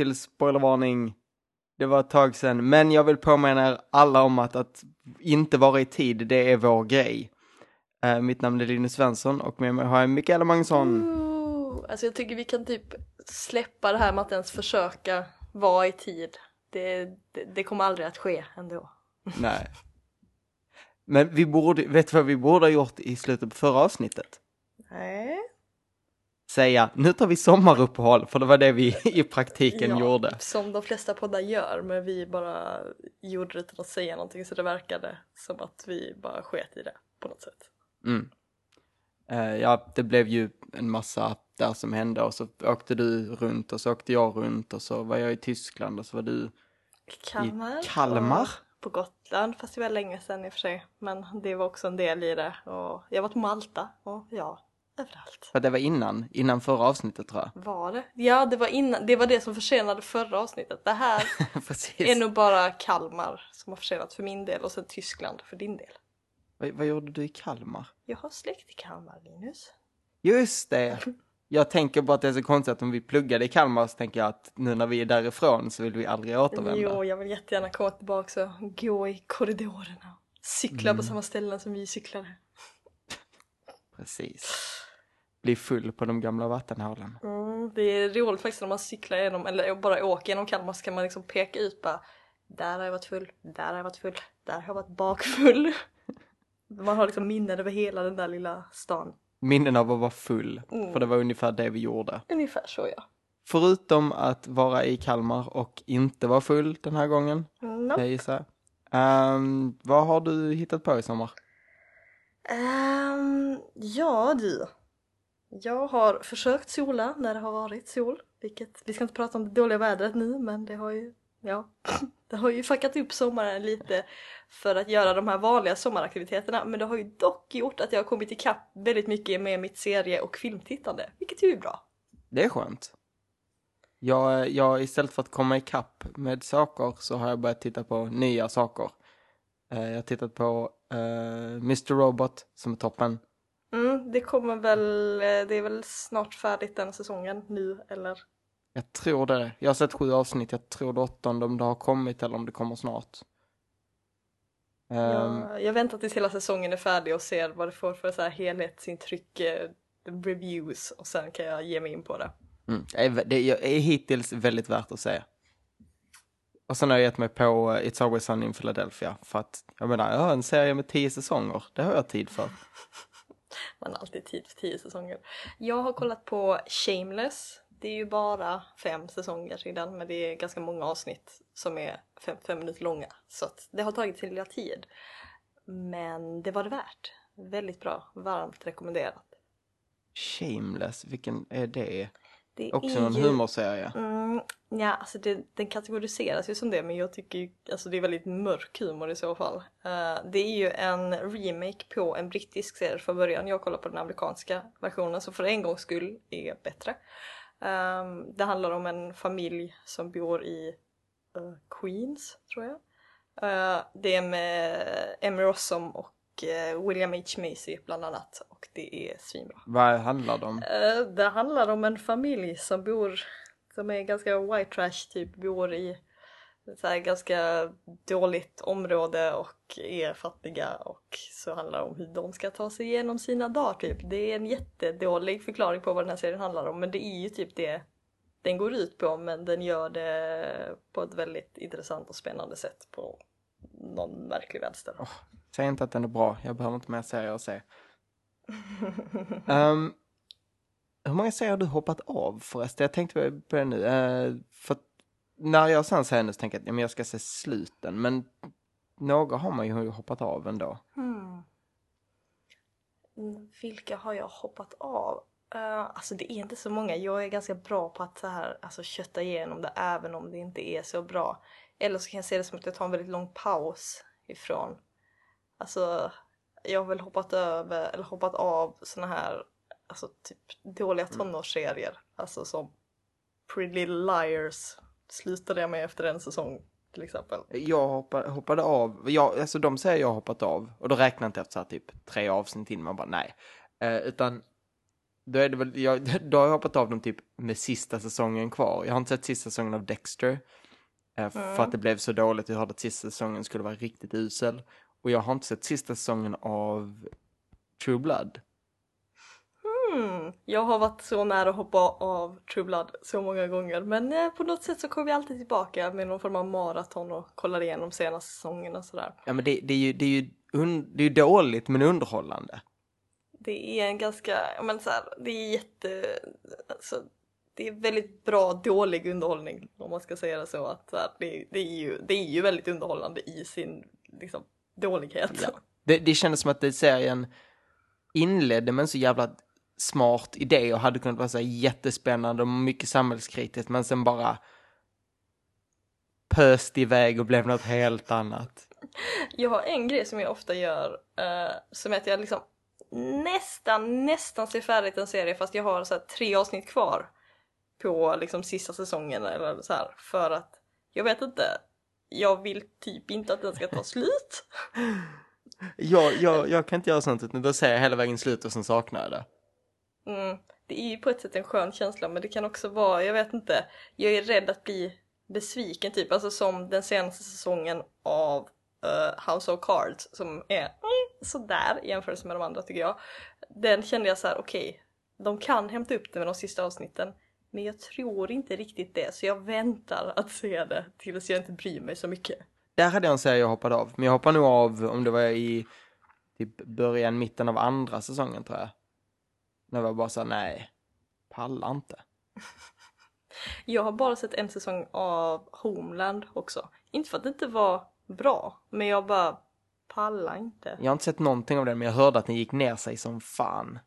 Till spoilervarning. Det var ett tag sedan, men jag vill påminna er alla om att, att inte vara i tid, det är vår grej. Uh, mitt namn är Linus Svensson och med mig har jag Mikaela Magnusson. Ooh, alltså jag tycker vi kan typ släppa det här med att ens försöka vara i tid. Det, det, det kommer aldrig att ske ändå. Nej. Men vi borde, vet du vad vi borde ha gjort i slutet på förra avsnittet? Nej. Säga, nu tar vi sommaruppehåll, för det var det vi i praktiken ja, gjorde. Som de flesta poddar gör, men vi bara gjorde det utan att säga någonting så det verkade som att vi bara sket i det på något sätt. Mm. Uh, ja, det blev ju en massa där som hände och så åkte du runt och så åkte jag runt och så var jag i Tyskland och så var du Kalmar. i Kalmar. På Gotland, fast det var länge sedan i och för sig. Men det var också en del i det. Och jag var på Malta och ja, överallt. För det var innan, innan förra avsnittet tror jag. Var det? Ja, det var innan, det var det som försenade förra avsnittet. Det här är nog bara Kalmar som har försenat för min del och sen Tyskland för din del. Vad, vad gjorde du i Kalmar? Jag har släkt i Kalmar, Linus. Just det! Jag tänker bara att det är så konstigt att om vi pluggade i Kalmar så tänker jag att nu när vi är därifrån så vill vi aldrig återvända. Jo, jag vill jättegärna komma tillbaka och gå i korridorerna. Cykla Mm. på samma ställen som vi cyklade. Precis. Bli full på de gamla vattenhålen. Mm, det är roligt faktiskt när man cyklar genom, eller bara åker genom Kalmar så kan man liksom peka ut bara Där har jag varit full, där har jag varit full, där har jag varit bakfull. Man har liksom minnen över hela den där lilla stan. Minnen av att vara full, Mm. för det var ungefär det vi gjorde. Ungefär så ja. Förutom att vara i Kalmar och inte vara full den här gången, Mm, jag gissar. Um, vad har du hittat på i sommar? Ehm, ja du. Jag har försökt sola när det har varit sol. Vilket, vi ska inte prata om det dåliga vädret nu men det har ju, ja, det har ju fuckat upp sommaren lite för att göra de här vanliga sommaraktiviteterna. Men det har ju dock gjort att jag har kommit ikapp väldigt mycket med mitt serie och filmtittande. Vilket ju är bra. Det är skönt. Jag, jag, istället för att komma ikapp med saker så har jag börjat titta på nya saker. Eh, jag har tittat på eh, uh, Mr. Robot som är toppen. Mm, det kommer väl, eh, det är väl snart färdigt den säsongen nu eller? Jag tror det. Jag har sett sju avsnitt. Jag tror det åttonde om det har kommit eller om det kommer snart. Ehm, Jag, jag väntar tills hela säsongen är färdig och ser vad det får för så här helhetsintryck, eh, reviews och sen kan jag ge mig in på det. mm, det, är, det är hittills väldigt värt att se. Och sen har jag gett mig på eh, It's Always Sunny in Philadelphia. För att, jag menar, jag har en serie med tio säsonger. Det har jag tid för. Man har alltid tid för tio säsonger. Jag har kollat på Shameless. Det är ju bara fem säsonger sedan, men det är ganska många avsnitt som är fem, fem minuter långa. Så att det har tagit sin lilla tid. Men det var det värt. Väldigt bra. Varmt rekommenderat. Shameless, vilken är det? Det Också är en ju- humorserie. Mm, ja, alltså det, den kategoriseras ju som det men jag tycker ju, alltså det är väldigt mörk humor i så fall. Eh, det är ju en remake på en brittisk serie från början. Jag kollar på den amerikanska versionen så för en gångs skull är bättre. Ehm, det handlar om en familj som bor i eh, Queens, tror jag. Eh, det är med Emmy Rossum och William H. Macy bland annat och det är svinbra. Vad handlar det om? Eh, Det handlar om en familj som bor, som är ganska white trash typ, bor i ett så ganska dåligt område och är fattiga och så handlar det om hur de ska ta sig igenom sina dagar typ. Det är en jättedålig förklaring på vad den här serien handlar om men det är ju typ det den går ut på men den gör det på ett väldigt intressant och spännande sätt på någon märklig vänster. Säg inte att den är bra, jag behöver inte mer serier att se. Um, hur många serier har du hoppat av förresten? Jag tänkte på det nu. Uh, för när jag sen ser henne så tänker jag att ja, men jag ska se sluten. Men några har man ju hoppat av ändå. Hmm. Vilka har jag hoppat av? Uh, alltså det är inte så många. Jag är ganska bra på att så här, alltså, kötta igenom det även om det inte är så bra. Eller så kan jag se det som att jag tar en väldigt lång paus ifrån. Alltså jag har väl hoppat över eller hoppat av såna här alltså typ dåliga tonårsserier. Alltså som Pretty Little Liars slutade jag med efter en säsong till exempel. Jag hoppade, hoppade av, jag, alltså de serier jag har hoppat av, och då räknar jag inte efter så här typ tre avsnitt in, man bara nej. Eh, utan Då är det väl, jag, då har jag hoppat av dem typ med sista säsongen kvar. Jag har inte sett sista säsongen av Dexter. eh, För Mm. att det blev så dåligt. Jag hörde att sista säsongen skulle vara riktigt usel. Och jag har inte sett sista säsongen av True Blood. Hmm, jag har varit så nära att hoppa av True Blood så många gånger men eh, på något sätt så kommer vi alltid tillbaka med någon form av maraton och kollar igenom senaste säsongen och sådär. Ja men det, det är ju, det är ju, det är ju dåligt men underhållande. Det är en ganska, ja men så här, det är jätte, alltså, det är väldigt bra dålig underhållning om man ska säga det så. Att så här, det, det, är ju, det är ju väldigt underhållande i sin liksom, dålighet. Ja. Det, det kändes som att det serien inledde med en så jävla smart idé och hade kunnat vara så här jättespännande och mycket samhällskritiskt men sen bara pöst iväg och blev något helt annat. Jag har en grej som jag ofta gör eh, som är att jag liksom nästan, nästan ser färdigt en serie fast jag har så här, tre avsnitt kvar på liksom sista säsongen eller så här för att jag vet inte, jag vill typ inte att den ska ta slut. Jag, jag, jag kan inte göra sånt utan då ser jag hela vägen slut och sen saknar jag det. Mm, det är ju på ett sätt en skön känsla men det kan också vara, jag vet inte, jag är rädd att bli besviken typ, alltså som den senaste säsongen av eh, House of Cards som är mm, sådär i jämförelse med de andra tycker jag. Den kände jag så här: okej, de kan hämta upp det med de sista avsnitten men jag tror inte riktigt det så jag väntar att se det tills jag inte bryr mig så mycket. Där hade jag en serie jag hoppade av. Men jag hoppade nog av om det var i typ början, mitten av andra säsongen tror jag. När jag bara här, nej, pallar inte. Jag har bara sett en säsong av Homeland också. Inte för att det inte var bra, men jag bara pallar inte. Jag har inte sett någonting av den, men jag hörde att den gick ner sig som fan.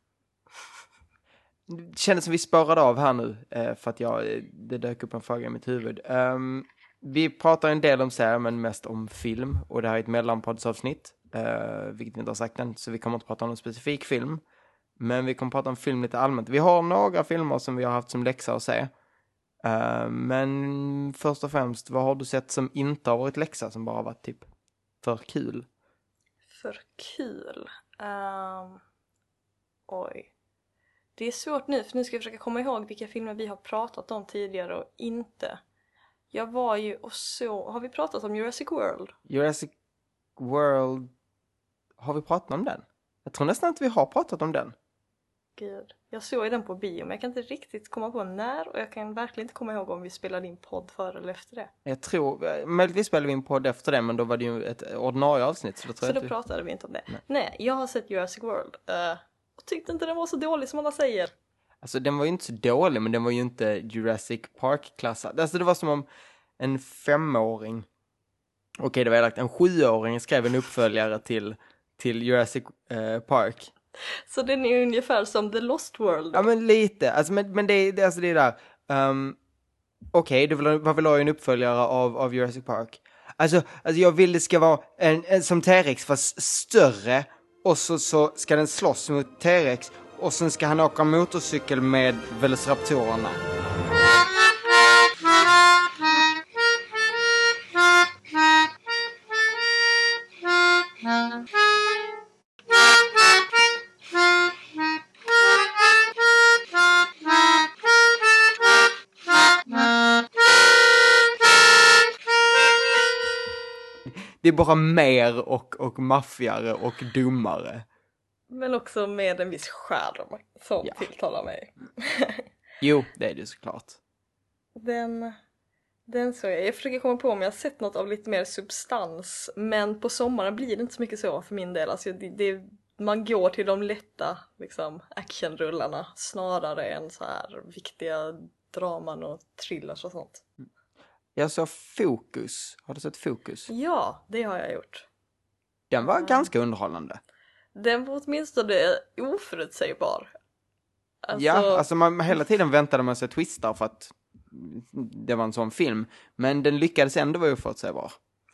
Det kändes som vi spårade av här nu, eh, för att jag, eh, det dök upp en fråga i mitt huvud. Um, vi pratar en del om serier, men mest om film. Och det här är ett mellanpoddsavsnitt, uh, vilket vi inte har sagt än, så vi kommer inte prata om någon specifik film. Men vi kommer prata om film lite allmänt. Vi har några filmer som vi har haft som läxa att se. Uh, men först och främst, vad har du sett som inte har varit läxa, som bara har varit typ för kul? För kul. Um, oj. Det är svårt nu för nu ska jag försöka komma ihåg vilka filmer vi har pratat om tidigare och inte. Jag var ju och så, har vi pratat om Jurassic World? Jurassic World, har vi pratat om den? Jag tror nästan att vi har pratat om den. Gud. Jag såg ju den på bio men jag kan inte riktigt komma på när och jag kan verkligen inte komma ihåg om vi spelade in podd före eller efter det. Jag tror, eh, möjligtvis spelade vi in podd efter det, men då var det ju ett ordinarie avsnitt. Så då tror Så jag då vi... pratade vi inte om det. Nej. Nej, jag har sett Jurassic World eh, och tyckte inte den var så dålig som alla säger. Alltså den var ju inte så dålig, men den var ju inte Jurassic Park-klassad. Alltså det var som om en femåring, okej det var elakt, en sjuåring skrev en uppföljare till, till Jurassic eh, Park. Så den är ungefär som The Lost World. Ja men lite, alltså, men, men det, är- det, alltså, det är där. Um, Okej, du vill, ha- varför la jag en uppföljare av, av Jurassic Park? Alltså, alltså jag vill det ska vara en, en, som T-Rex fast större och så, så ska den slåss mot T-Rex och sen ska han åka motorcykel med Velociraptorerna. Det är bara mer och, och maffigare och dummare. Men också med en viss skärm som Ja. tilltalar mig. Jo, det är det såklart. Den, den såg jag. Jag försöker komma på om jag har sett något av lite mer substans. Men på sommaren blir det inte så mycket så för min del. Alltså det, det, man går till de lätta liksom, actionrullarna snarare än så här viktiga draman och thrillers och sånt. Jag såg Fokus. Har du sett Fokus? Ja, det har jag gjort. Den var Mm. ganska underhållande. Den var åtminstone oförutsägbar. Alltså, Ja, alltså man, hela tiden väntade man sig twistar för att det var en sån film. Men den lyckades ändå vara oförutsägbar.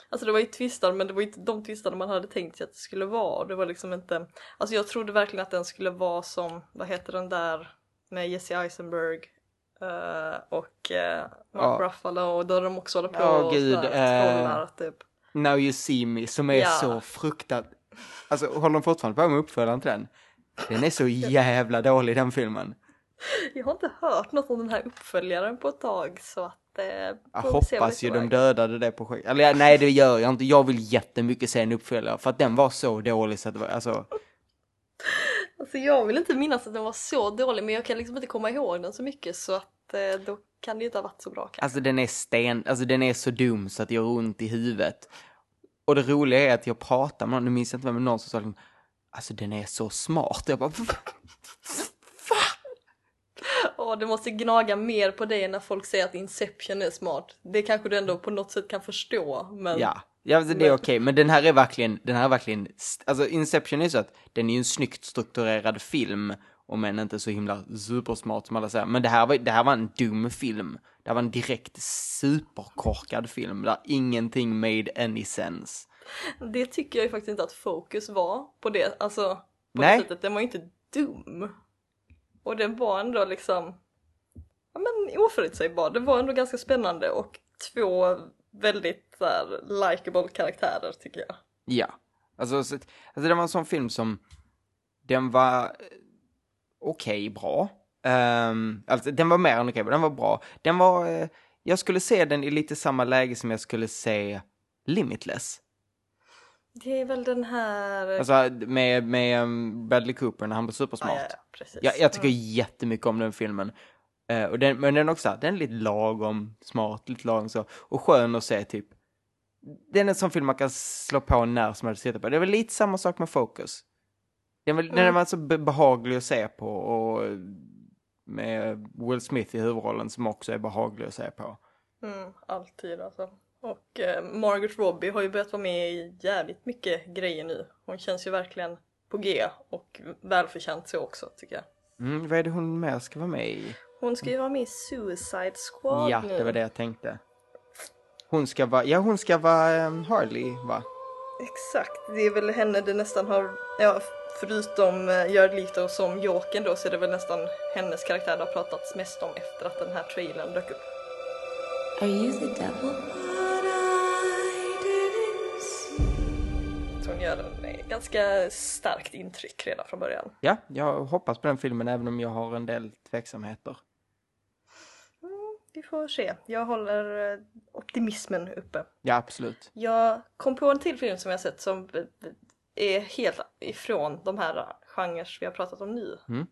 Alltså det var ju twistar men det var inte de twistarna man hade tänkt sig att det skulle vara. Det var liksom inte, alltså jag trodde verkligen att den skulle vara som, vad heter den där med Jesse Eisenberg och uh, Mark Ja. Ruffalo och då de också håller på Ja, och gud, sådär, eh, trollar typ. Now You See Me, som är Ja. så fruktat... Alltså håller de fortfarande på med uppföljaren till den? Den är så jävla dålig den filmen. Jag har inte hört något om den här uppföljaren på ett tag så att... Eh, Jag hoppas det ju de dödade det projektet. Eller nej, det gör jag inte. Jag vill jättemycket se en uppföljare för att den var så dålig så att det var, alltså. Alltså jag vill inte minnas att den var så dålig men jag kan liksom inte komma ihåg den så mycket så att eh, då kan det ju inte ha varit så bra kanske. Alltså den är sten, alltså den är så dum så att det gör ont i huvudet. Och det roliga är att jag pratar med någon, nu minns jag inte vem, men någon som sa liksom, alltså den är så smart. Jag bara, Åh, det måste gnaga mer på dig när folk säger att Inception är smart. Det kanske du ändå på något sätt kan förstå men... ja. Ja, alltså, det är okej, men den här är verkligen, den här är verkligen, alltså Inception är så att den är ju en snyggt strukturerad film, om än inte så himla supersmart som alla säger. Men det här var, det här var en dum film. Det här var en direkt superkorkad film där ingenting made any sense. Det tycker jag ju faktiskt inte att fokus var på det, alltså på Nej. det sättet. Den var ju inte dum. Och den var ändå liksom, ja men oförutsägbar. Det var ändå ganska spännande och två väldigt så här likable karaktärer tycker jag. Ja. Alltså, så, alltså det var en sån film som, den var okej bra. Um, alltså den var mer än okej, men den var bra. Den var, eh, jag skulle se den i lite samma läge som jag skulle se Limitless. Det är väl den här... Alltså med, med um, Bradley Cooper när han var supersmart. ja, ja, ja. Jag, jag tycker Mm. jättemycket om den filmen. Eh, och den, men den också, den är lite lagom smart, lite lagom så. Och skön att se typ. Den är en sån film man kan slå på när som helst på. Det är väl lite samma sak med Focus. Den, var, den Mm. var så be- behaglig att se på och med Will Smith i huvudrollen som också är behaglig att se på. Mm, alltid alltså. Och eh, Margaret Robbie har ju börjat vara med i jävligt mycket grejer nu. Hon känns ju verkligen på G och välförtjänt så också tycker jag. Mm, vad är det hon mer ska vara med i? Hon ska ju vara med i Suicide Squad Ja, nu. det var det jag tänkte. Hon ska vara, ja hon ska vara um, Harley va? Exakt, det är väl henne det nästan har, ja förutom uh, Jared Leto som Jokern då så är det väl nästan hennes karaktär det har pratats mest om efter att den här trailern dök upp. Are you the devil? Så hon gör en eh, ganska starkt intryck redan från början. Ja, jag hoppas på den filmen även om jag har en del tveksamheter. Vi får se. Jag håller eh, optimismen uppe. Ja, absolut. Jag kom på en till film som jag sett som är helt ifrån de här genrer vi har pratat om nu. Mm.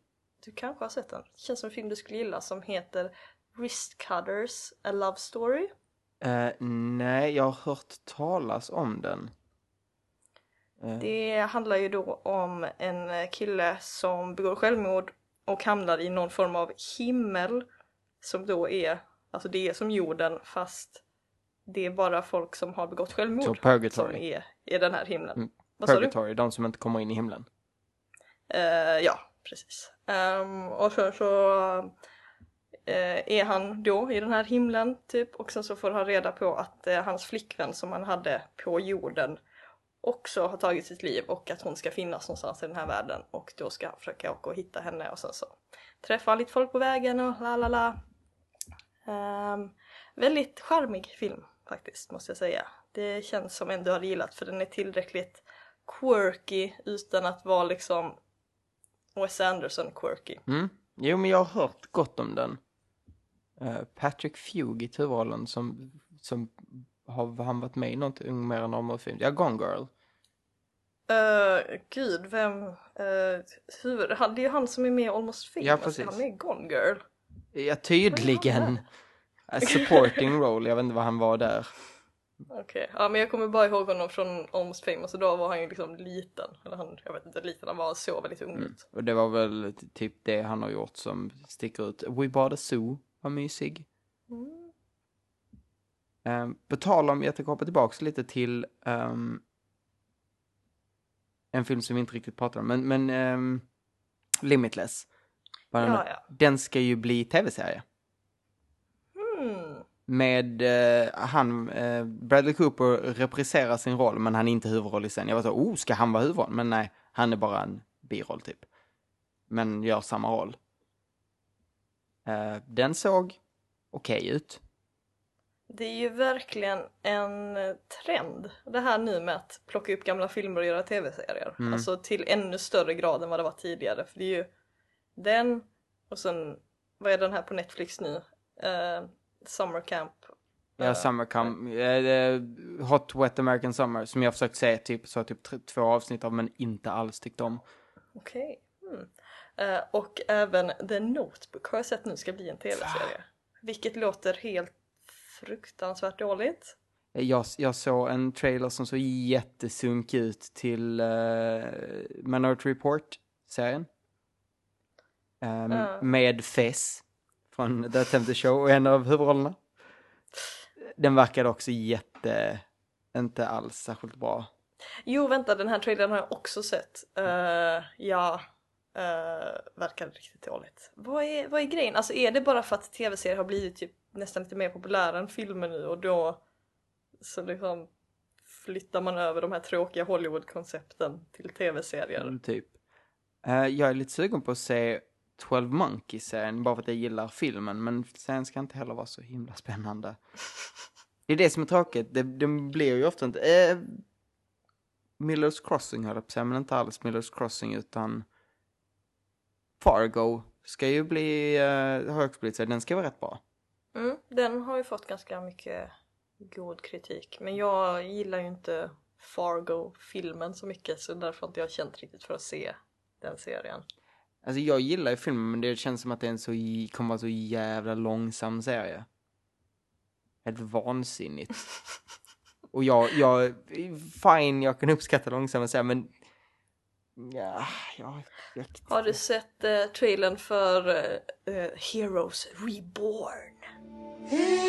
Du kanske har sett den? Det känns som en film du skulle gilla som heter Wrist Cutters, A Love Story. Eh, nej, jag har hört talas om den. Eh, Det handlar ju då om en kille som begår självmord och hamnar i någon form av himmel som då är, alltså det är som jorden fast det är bara folk som har begått Så självmord som Purgatory. är i den här himlen. Mm, Vad sa du? Purgatory, de som inte kommer in i himlen. Eh, ja, precis. Ehm, och sen så eh, är han då i den här himlen typ och sen så får han reda på att eh, hans flickvän som han hade på jorden också har tagit sitt liv och att hon ska finnas någonstans i den här världen och då ska han försöka åka och hitta henne och sen så träffa lite folk på vägen och la la la. Um, väldigt charmig film faktiskt måste jag säga. Det känns som en du hade gillat för den är tillräckligt quirky utan att vara liksom Wes Anderson quirky. Mm. Jo, men jag har hört gott om den. Uh, Patrick Fugit huvudrollen som, som har han varit med i någonting mer än film? Ja, Gone Girl. Uh, gud, vem... Uh, huvud, han, det är ju han som är med i Almost famous. Ja, precis. Han är Gone Girl. Ja, tydligen. A supporting role, jag vet inte vad han var där. Okej, ja men jag kommer bara ihåg honom från Almost famous och då var han ju liksom liten. Eller han, jag vet inte, liten, han var så väldigt ung ut. Och det var väl typ det han har gjort som sticker ut. We Bought a Zoo var mysig. Mm. Um, på tal om, jag tänker hoppa tillbaka lite till ehm, en film som vi inte riktigt pratade om, men, men ehm, Limitless. Bara Ja, ja. Den ska ju bli tv-serie. Mm. Med eh, han, eh, Bradley Cooper repriserar sin roll, men han är inte huvudroll i sen. Jag var så, oh, ska han vara huvudroll? Men nej, han är bara en biroll typ. Men gör samma roll. Eh, den såg okej ut. Det är ju verkligen en eh, trend det här nu med att plocka upp gamla filmer och göra tv-serier. Mm. Alltså till ännu större grad än vad det var tidigare. För det är ju den och sen, vad är den här på Netflix nu? Eh, Summer Camp. Ja, Eh, Summer Come, eh, Hot Wet American Summer som jag försökt se typ så typ två avsnitt av men inte alls tyckt om. Okej. Mm. Eh, och även The Notebook har jag sett nu ska bli en tv-serie. Vilket låter helt fruktansvärt dåligt. Jag, jag såg en trailer som såg jättesunk ut till uh, Minority Report-serien. Um, Ja. Med Fess från The Attempted Show och en av huvudrollerna. Den verkade också jätte, inte alls särskilt bra. Jo vänta, den här trailern har jag också sett. Eh, ja, uh, verkar riktigt dåligt. Vad är, vad är grejen? Alltså är det bara för att tv-serier har blivit typ nästan lite mer populära än filmer nu och då så liksom flyttar man över de här tråkiga Hollywood-koncepten till tv-serier. Mm, Typ. Uh, jag är lite sugen på att se 12 Monkeys-serien bara för att jag gillar filmen men sen ska inte heller vara så himla spännande. Det är det som är tråkigt, det, det blir ju ofta inte... Uh, Millers Crossing höll jag på att säga, men inte alls Millers Crossing utan Fargo ska ju bli, uh, har också blivit så, den ska vara rätt bra. Mm, den har ju fått ganska mycket god kritik men jag gillar ju inte Fargo-filmen så mycket så därför har inte jag känt riktigt för att se den serien. Alltså jag gillar ju filmen men det känns som att det är en så, j- kommer vara så jävla långsam serie. Helt vansinnigt. Och jag, jag, fine jag kan uppskatta långsamma serier men ja, jag, jag, Har du sett eh, trailern för eh, eh, Heroes Reborn? Mm.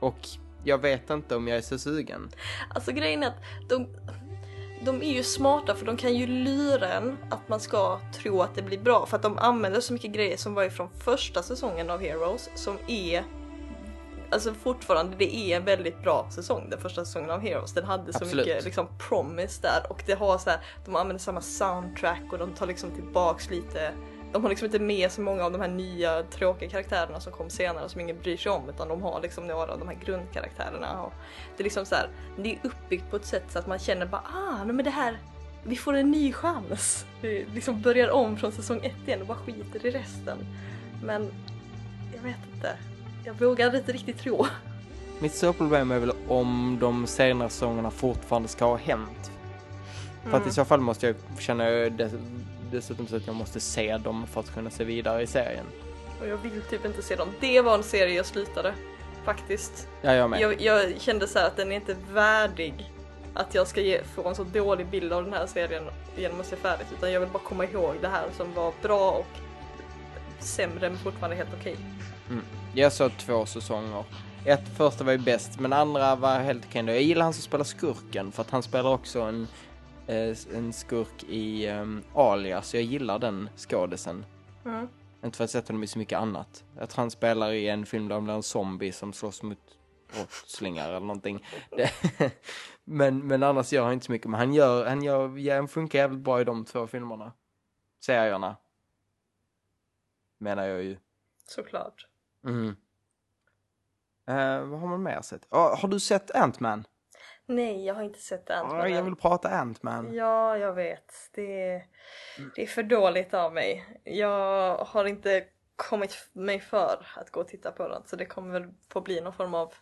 Och jag vet inte om jag är så sugen. Alltså grejen är att de, de är ju smarta för de kan ju lura en att man ska tro att det blir bra för att de använder så mycket grejer som var ifrån första säsongen av Heroes som är Alltså fortfarande, det är en väldigt bra säsong, den första säsongen av Heroes. Den hade så Absolut. mycket liksom promise där och det har så här, de använder samma soundtrack och de tar liksom tillbaks lite de har liksom inte med så många av de här nya tråkiga karaktärerna som kom senare som ingen bryr sig om utan de har liksom några av de här grundkaraktärerna. Och det är liksom så här, det är uppbyggt på ett sätt så att man känner bara ah, men det här, vi får en ny chans. Vi liksom börjar om från säsong ett igen och bara skiter i resten. Men jag vet inte, jag vågar inte riktigt tro. Mitt stora problem är väl om de senare säsongerna fortfarande ska ha hänt. För att i så fall måste jag känna dess, dessutom så att jag måste se dem för att kunna se vidare i serien. Och jag vill typ inte se dem. Det var en serie jag slutade. Faktiskt. Ja, jag med. Jag, jag kände så här att den är inte värdig att jag ska ge, få en så dålig bild av den här serien genom att se färdigt. Utan jag vill bara komma ihåg det här som var bra och sämre men fortfarande helt okej. Jag såg två säsonger. Ett första var ju bäst, men andra var helt okej. ändå. Jag gillar han som spelar skurken, för att han spelar också en, eh, en skurk i um, Alias. Jag gillar den skådisen. Mm. Inte för att jag sett honom i så mycket annat. Jag tror han spelar i en film där han blir en zombie som slåss mot brottslingar eller någonting. Det, men, men annars gör han inte så mycket. Men han gör, han gör, ja, han funkar jävligt bra i de två filmerna. Serierna. Menar jag ju. Såklart. Mm. Eh, vad har man mer sett? Ah, har du sett Ant-Man? Nej, jag har inte sett Ant-Man Ah, jag vill prata Ant-Man. Ja, jag vet. Det, det är för dåligt av mig. Jag har inte kommit mig för att gå och titta på den så det kommer väl få bli någon form av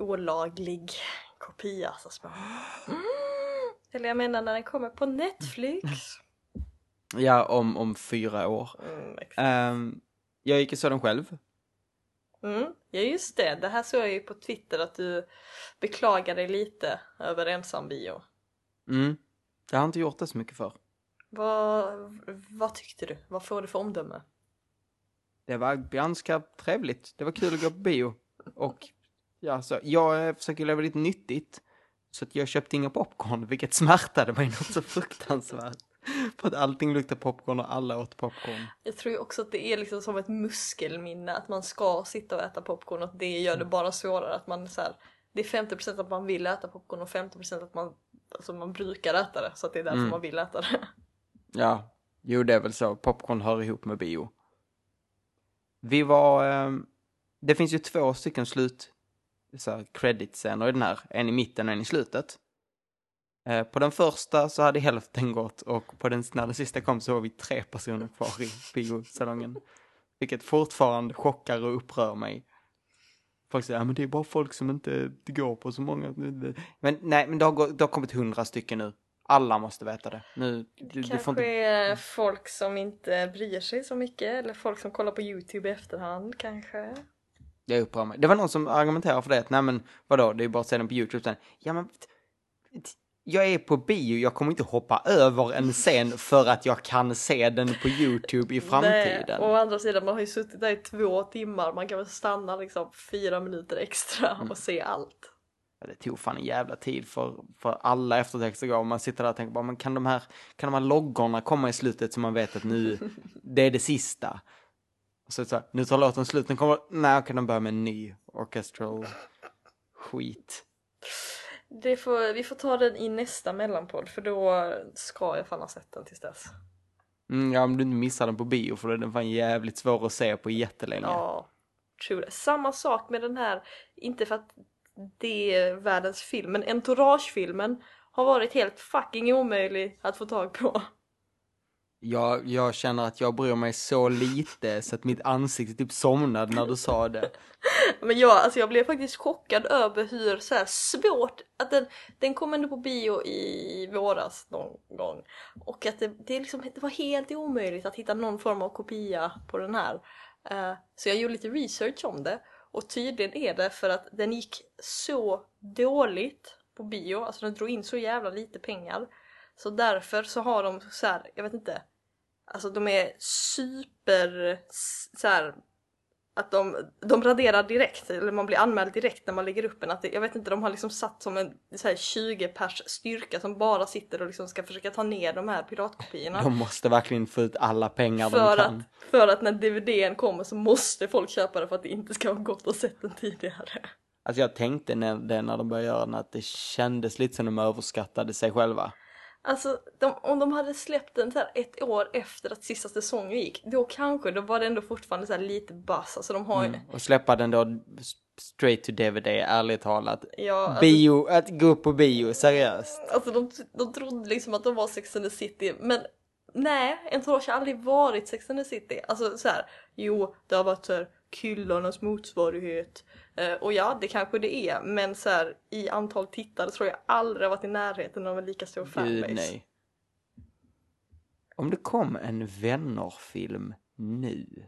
olaglig kopia så småningom. Mm. Eller jag menar när den kommer på Netflix. Ja, om, om fyra år. Mm. Ehm, jag gick och såg den själv. Mm, ja just det, det här såg jag ju på Twitter att du beklagar dig lite över ensam bio. Mm. Jag har inte gjort det så mycket för. Vad, vad tyckte du? Vad får du för omdöme? Det var ganska trevligt. Det var kul att gå på bio. Och ja, så jag eh, försöker leva lite nyttigt. Så att jag köpte inga popcorn, vilket smärtade mig något så fruktansvärt. För att allting luktar popcorn och alla åt popcorn. Jag tror ju också att det är liksom som ett muskelminne att man ska sitta och äta popcorn och det gör det bara svårare att man så här, det är 50% att man vill äta popcorn och 50% att man alltså man brukar äta det så att det är därför Mm. man vill äta det. Ja, jo det är väl så. Popcorn hör ihop med bio. Vi var, ehm, det finns ju två stycken slut, så här, credit-scener i den här. En i mitten och en i slutet. Eh, på den första så hade hälften gått och på den, när den sista kom så var vi tre personer kvar i biosalongen. Vilket fortfarande chockar och upprör mig. Folk säger, ja men det är bara folk som inte går på så många. Men nej, men det har, gått, det har kommit hundra stycken nu. Alla måste veta det. Nu, du, du Kanske inte... är folk som inte bryr sig så mycket eller folk som kollar på Youtube i efterhand kanske. Det upprör mig. Det var någon som argumenterade för det, att nej men vadå, det är bara att se den på YouTube sen. Ja men, jag är på bio, jag kommer inte hoppa över en scen för att jag kan se den på YouTube i framtiden. Nej, å andra sidan, man har ju suttit där i två timmar, man kan väl stanna liksom fyra minuter extra Mm. och se allt. Ja, Det tog fan en jävla tid för, för alla eftertexter går. Man sitter där och tänker bara, men kan de här, kan de här loggorna komma i slutet så man vet att nu, det är det sista. Och så, så här, nu tar låten slut, nu kommer, nej kan de börja med en ny orchestral skit. Det får, vi får ta den i nästa mellanpodd för då ska jag fan ha sett den tills dess. Mm, ja, om du inte missar den på bio för då är den fan jävligt svår att se på jättelänge. Ja, true det. Samma sak med den här, inte för att det är världens film, men Entourage-filmen har varit helt fucking omöjlig att få tag på. Jag, jag känner att jag bryr mig så lite så att mitt ansikte typ somnade när du sa det. Men jag, alltså jag blev faktiskt chockad över hur så här svårt att den, den kom ändå på bio i våras någon gång. Och att det, det, liksom, det var helt omöjligt att hitta någon form av kopia på den här. Uh, så jag gjorde lite research om det. Och tydligen är det för att den gick så dåligt på bio, alltså den drog in så jävla lite pengar. Så därför så har de så här, jag vet inte, alltså de är super så här att de, de raderar direkt, eller man blir anmäld direkt när man lägger upp en. Att det, jag vet inte, de har liksom satt som en så här 20 pers styrka som bara sitter och liksom ska försöka ta ner de här piratkopiorna. De måste verkligen få ut alla pengar för, de kan. att, för att när DVDn kommer så måste folk köpa det för att det inte ska ha gått att sett den tidigare. Alltså jag tänkte när, när de började göra den att det kändes lite som de överskattade sig själva. Alltså de, om de hade släppt den så ett år efter att sista säsongen gick, då kanske, då var det ändå fortfarande så lite buzz. Alltså de har Mm. Och släppa den då straight to DVD, ärligt talat. ja, alltså, Bio, att gå upp på bio, seriöst. Alltså de, de trodde liksom att de var Sex and the City men nej, Entourage har aldrig varit Sex and the City. Alltså så här, jo det har varit så här killarnas motsvarighet. Eh, och ja, det kanske det är men så här, i antal tittare tror jag aldrig varit i närheten av en lika stor fanbase. Gud nej. Om det kom en vännerfilm nu,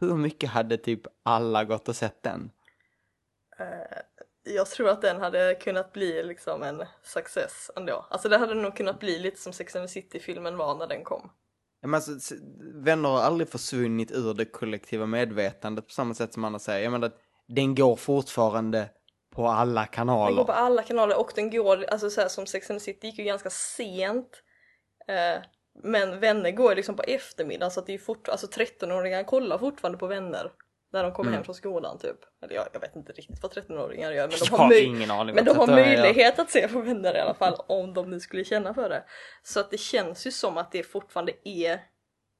hur mycket hade typ alla gått och sett den? Jag tror att den hade kunnat bli liksom en success ändå. Alltså det hade nog kunnat bli lite som Sex and the City-filmen var när den kom. Ja, Men alltså, vänner har aldrig försvunnit ur det kollektiva medvetandet på samma sätt som andra säger. Jag menar, den går fortfarande på alla Den kanaler. går på alla kanaler och den går, alltså så här, som Sex and the City gick ju ganska sent. Eh, men Vänner går liksom på eftermiddagen så att det är fort, alltså 13-åringar kollar fortfarande på Vänner. När de kommer Mm. hem från skolan typ. Eller jag, jag vet inte riktigt vad 13-åringar gör men de Jag har, har ingen aning men de har 13-åringar gör. möjlighet att se på Vänner i alla fall om de nu skulle känna för det. Så att det känns ju som att det fortfarande är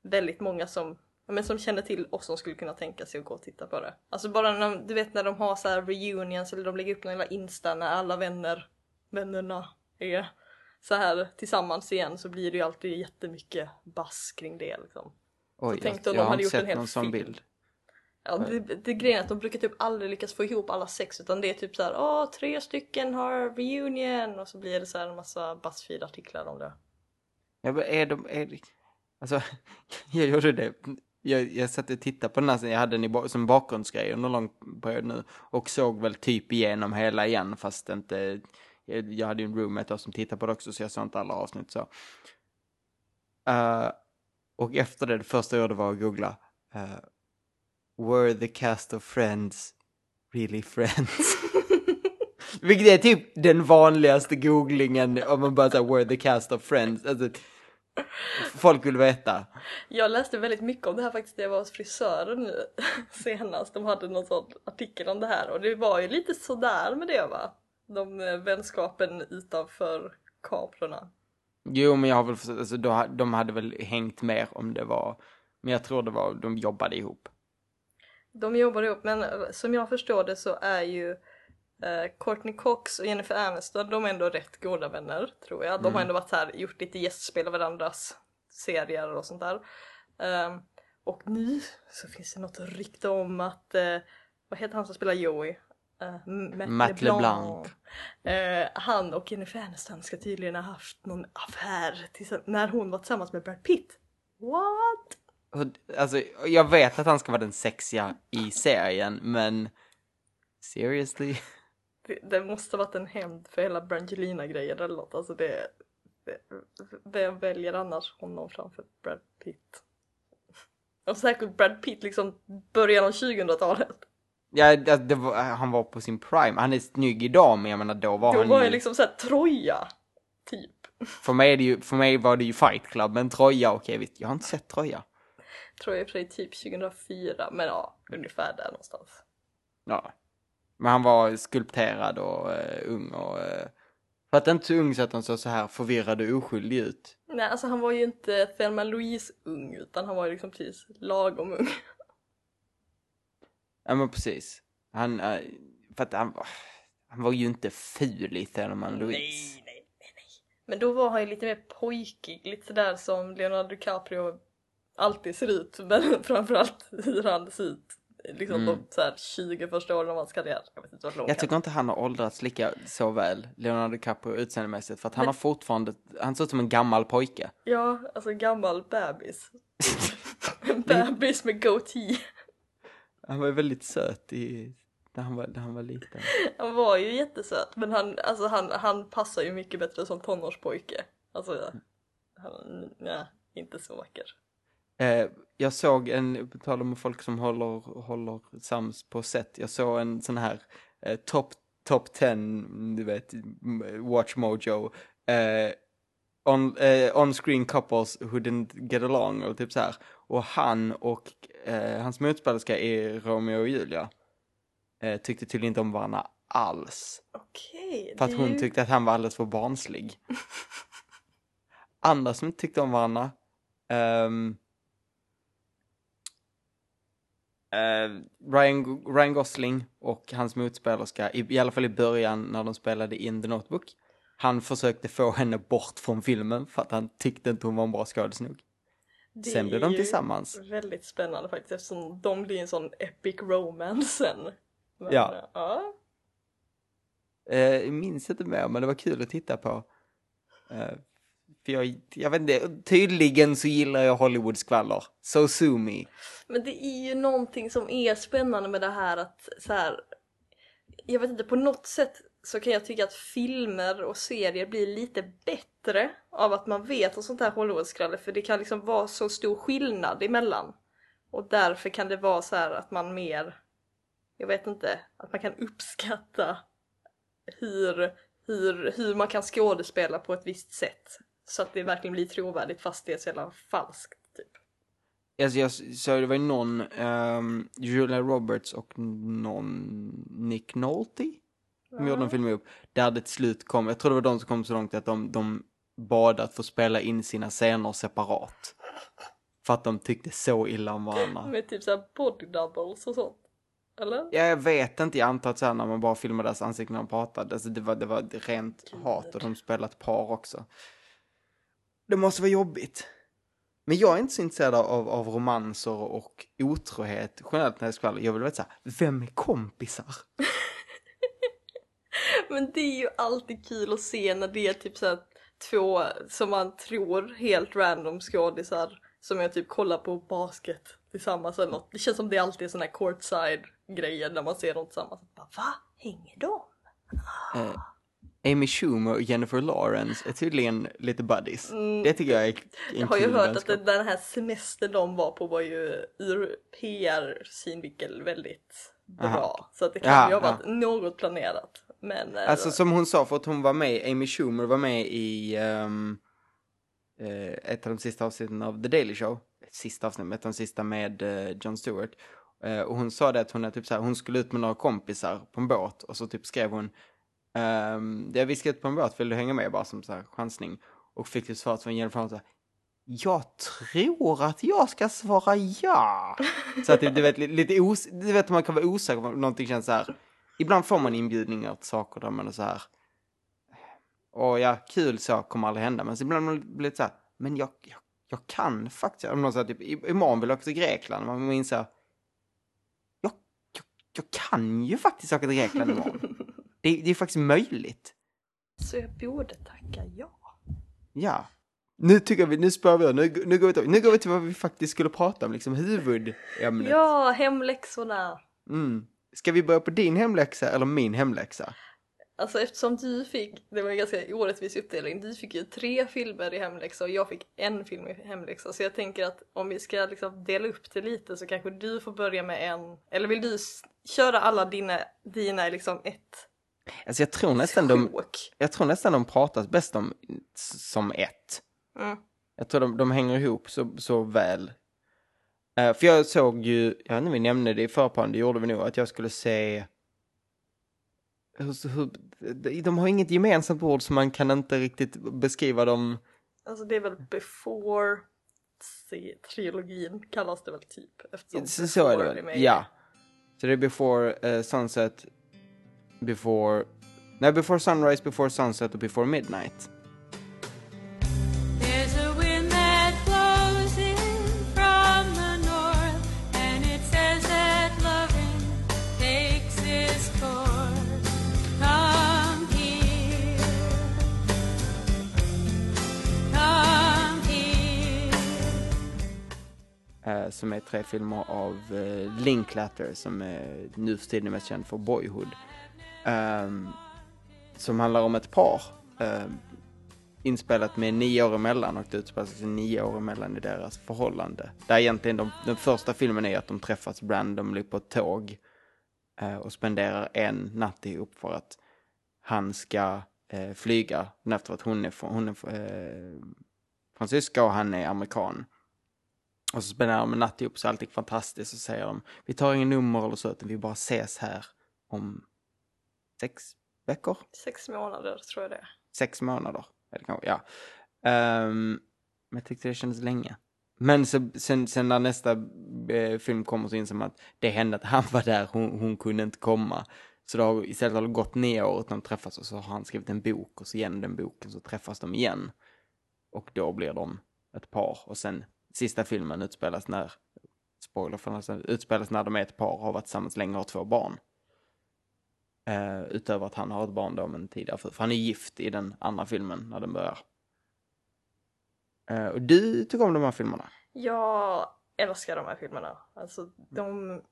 väldigt många som men som känner till oss som skulle kunna tänka sig att gå och titta på det. Alltså bara när de, du vet när de har så här reunions eller de lägger upp någon jävla insta när alla vänner, vännerna är så här tillsammans igen så blir det ju alltid jättemycket bass kring det liksom. Oj, tänk jag, jag har inte sett någon sån bild. Ja, det, det grejen är att de brukar typ aldrig lyckas få ihop alla sex utan det är typ så här, åh tre stycken har reunion och så blir det så här en massa Buzzfeed-artiklar om det. Ja, men är de, är alltså, jag gjorde det. Jag, jag satt och tittade på den här, sen jag hade den i, som bakgrundsgrej under lång period nu. Och såg väl typ igenom hela igen, fast inte, jag, jag hade ju en roommate som tittade på det också, så jag såg inte alla avsnitt så. Uh, och efter det, det första jag gjorde var att googla. Uh, Were the cast of Friends really friends? Vilket är typ den vanligaste googlingen om man bara säger were the cast of Friends. Alltså, folk vill veta. Jag läste väldigt mycket om det här faktiskt när jag var hos frisören nu senast. De hade någon sån artikel om det här och det var ju lite sådär med det va? De eh, vänskapen utanför kamerorna. Jo, men jag har väl förstått, alltså, då, de hade väl hängt mer om det var, men jag tror det var, de jobbade ihop. De jobbar ihop men som jag förstår det så är ju eh, Courtney Cox och Jennifer Aniston de är ändå rätt goda vänner tror jag. De har ändå varit här, gjort lite gästspel av varandras serier och sånt där. Ehm, och nu så finns det något rykte om att, eh, vad heter han som spelar Joey? Uh, Matt, Matt LeBlanc. Eh, han och Jennifer Aniston ska tydligen ha haft någon affär när hon var tillsammans med Brad Pitt. What? Alltså, jag vet att han ska vara den sexiga i serien, men seriously? Det, det måste varit en hämnd för hela Brangelina-grejen eller något. Alltså det, det, vem väljer annars honom framför Brad Pitt? Och säkert Brad Pitt liksom början av 2000-talet. Ja, det, var, han var på sin prime. Han är snygg idag, men jag menar då var Då han var ju... liksom såhär Troja, typ. För mig, är det ju, för mig var det ju Fight Club, men Troja, okej, visst, jag har inte sett Troja. I och för sig typ 2004, men ja, ungefär där någonstans. Ja. Men han var skulpterad och eh, ung och... eh, för att inte så ung så att han såg så här förvirrad och oskyldig ut. Nej, alltså han var ju inte Thelma Louise ung, utan han var ju liksom precis lagom ung. Ja men precis. Han, eh, för att han, var- han var ju inte ful i Thelma Louise. Nej, nej, nej, nej. Men då var han ju lite mer pojkig, lite sådär som Leonardo DiCaprio alltid ser ut, men framförallt hur han ser ut. Liksom Mm. de så här 20 första åren av hans karriär. Jag vet inte Jag han tycker inte han har åldrats lika så väl, Leonardo DiCaprio utseendemässigt, för att han Men- har fortfarande, han ser ut som en gammal pojke. Ja, alltså gammal bebis. en bebis med goatee. Han var ju väldigt söt i, när han var, när han var liten. Han var ju jättesöt, men han, alltså han, han passar ju mycket bättre som tonårspojke. Alltså, han, nej, inte så vacker. Eh, jag såg en, på tal om folk som håller, håller sams på set, jag såg en sån här eh, top, top 10, du vet, Watch Mojo, eh, on, eh, on-screen couples who didn't get along, och typ så här. Och han och eh, hans motspelerska i Romeo och Julia eh, tyckte tydligen inte om varandra alls. Okej, För det att hon ju- tyckte att han var alldeles för barnslig. Andra som inte tyckte om varandra. ehm, eh, Ryan, Ryan Gosling och hans motspelerska, i, i alla fall i början när de spelade in The Notebook. Han försökte få henne bort från filmen för att han tyckte inte hon var en bra skådis nog. det Sen blev är de tillsammans. Väldigt spännande faktiskt eftersom de blir en sån epic romance sen. Men, Ja. eh, ja. Eh, jag minns inte mer, men det var kul att titta på. Eh, för jag, jag vet inte, tydligen så gillar jag Hollywoodskvaller. So sue me. Men det är ju någonting som är spännande med det här att så här. Jag vet inte, på något sätt så kan jag tycka att filmer och serier blir lite bättre av att man vet om sånt här Hollywoodskvaller för det kan liksom vara så stor skillnad emellan. Och därför kan det vara så här att man mer, jag vet inte, att man kan uppskatta hur, hur, hur man kan skådespela på ett visst sätt. Så att det verkligen blir trovärdigt fast det är så jävla falskt. Typ. Alltså jag så det var ju någon, um, Julia Roberts och någon Nick Nolte som gjorde en film ihop. Där det till slut kom, jag tror det var de som kom så långt att de, de bad att få spela in sina scener separat. För att de tyckte så illa om varandra. Med typ såhär body doubles och sånt. Eller? Ja, jag vet inte, jag antar att så här, när man bara filmade deras ansikten när de pratade, alltså det var, det var rent hat och de spelade par också. Det måste vara jobbigt. Men jag är inte så intresserad av, av romanser och otrohet generellt när det skvallrar. Jag vill veta såhär, vem är kompisar? Men det är ju alltid kul att se när det är typ såhär två som man tror helt random skådisar som jag typ kollar på basket tillsammans eller något. Det känns som det alltid är såna här courtside grejer när man ser dem tillsammans. Bara, Va? Hänger de? Eh, Amy Schumer och Jennifer Lawrence är tydligen lite buddies. Det tycker jag är en Mm. Jag har ju hört vänskap. att den här semestern de var på var ju ur PR-synvinkel väldigt bra. Aha. Så att det kan Ja, ju ha ja. varit något planerat. Men eh, Alltså som hon sa, för att hon var med, Amy Schumer var med i ehm, eh, ett av de sista avsnitten av The Daily Show. Sista avsnittet, ett av de sista med eh, Jon Stewart. Eh, och hon sa det att hon, är typ så här, hon skulle ut med några kompisar på en båt och så typ skrev hon Um, jag viskade på en båt, vill du hänga med bara som så här chansning? Och fick ett svar från Jennifer Aniston. Jag tror att jag ska svara ja. Så att du vet, lite os du vet man kan vara osäker på någonting känns så här. Ibland får man inbjudningar till saker där man är så här. Och ja, kul så kommer aldrig hända. Men så ibland blir det lite så här. Men jag, jag, jag kan faktiskt. Om någon säger typ, imorgon vill jag åka till Grekland. Man minns så här. Jag, jag, jag kan ju faktiskt åka till Grekland imorgon. det, det är faktiskt möjligt. Så jag borde tacka ja. Ja. Nu tycker vi, nu spör vi nu, nu, går vi till, nu går vi till vad vi faktiskt skulle prata om, liksom huvudämnet. Ja, hemläxorna. Mm. Ska vi börja på din hemläxa eller min hemläxa? Alltså eftersom du fick, det var en ganska orättvis uppdelning, du fick ju tre filmer i hemläxa och jag fick en film i hemläxa. Så jag tänker att om vi ska liksom dela upp det lite så kanske du får börja med en, eller vill du köra alla dina, dina liksom ett? Alltså jag tror nästan de, jag tror nästan de pratas bäst om som ett. Mm. Jag tror de, de hänger ihop så, så väl. Uh, för jag såg ju, jag vet inte om vi nämnde det i förplan, det gjorde vi nog, att jag skulle se hur, hur, de har inget gemensamt ord så man kan inte riktigt beskriva dem. Alltså det är väl before trilogin kallas det väl typ. Eftersom så, så är det väl, ja. Så det är before uh, sunset, before, nej before sunrise, before sunset och before midnight. eh, som är tre filmer av eh, Linklater som är nu för tiden mest känd för Boyhood. Um, som handlar om ett par Um, inspelat med nio år emellan och det utspelar sig nio år emellan i deras förhållande. Där egentligen de, den första filmen är att de träffas randomly på ett tåg uh, och spenderar en natt ihop för att han ska uh, flyga efter att hon är, hon är uh, fransyska och han är amerikan. Och så spenderar de en natt ihop så är fantastiskt och säger de vi tar ingen nummer eller så utan vi bara ses här om sex veckor? Sex månader tror jag det är. Sex månader, eller kanske, ja. Um, men jag tyckte det kändes länge. Men så, sen, sen när nästa eh, film kommer så inser man att det hände att han var där, hon, hon kunde inte komma. Så då har, istället har det gått nio år utan de träffas och så har han skrivit en bok och så genom den boken så träffas de igen. Och då blir de ett par och sen sista filmen utspelas när, spoiler för nästan, utspelas när de är ett par, har varit tillsammans länge och har två barn. Uh, utöver att han har ett barn då, men tidigare, för, för han är gift i den andra filmen när den börjar. Uh, och du tycker om de här filmerna? Jag älskar de här filmerna. Alltså de...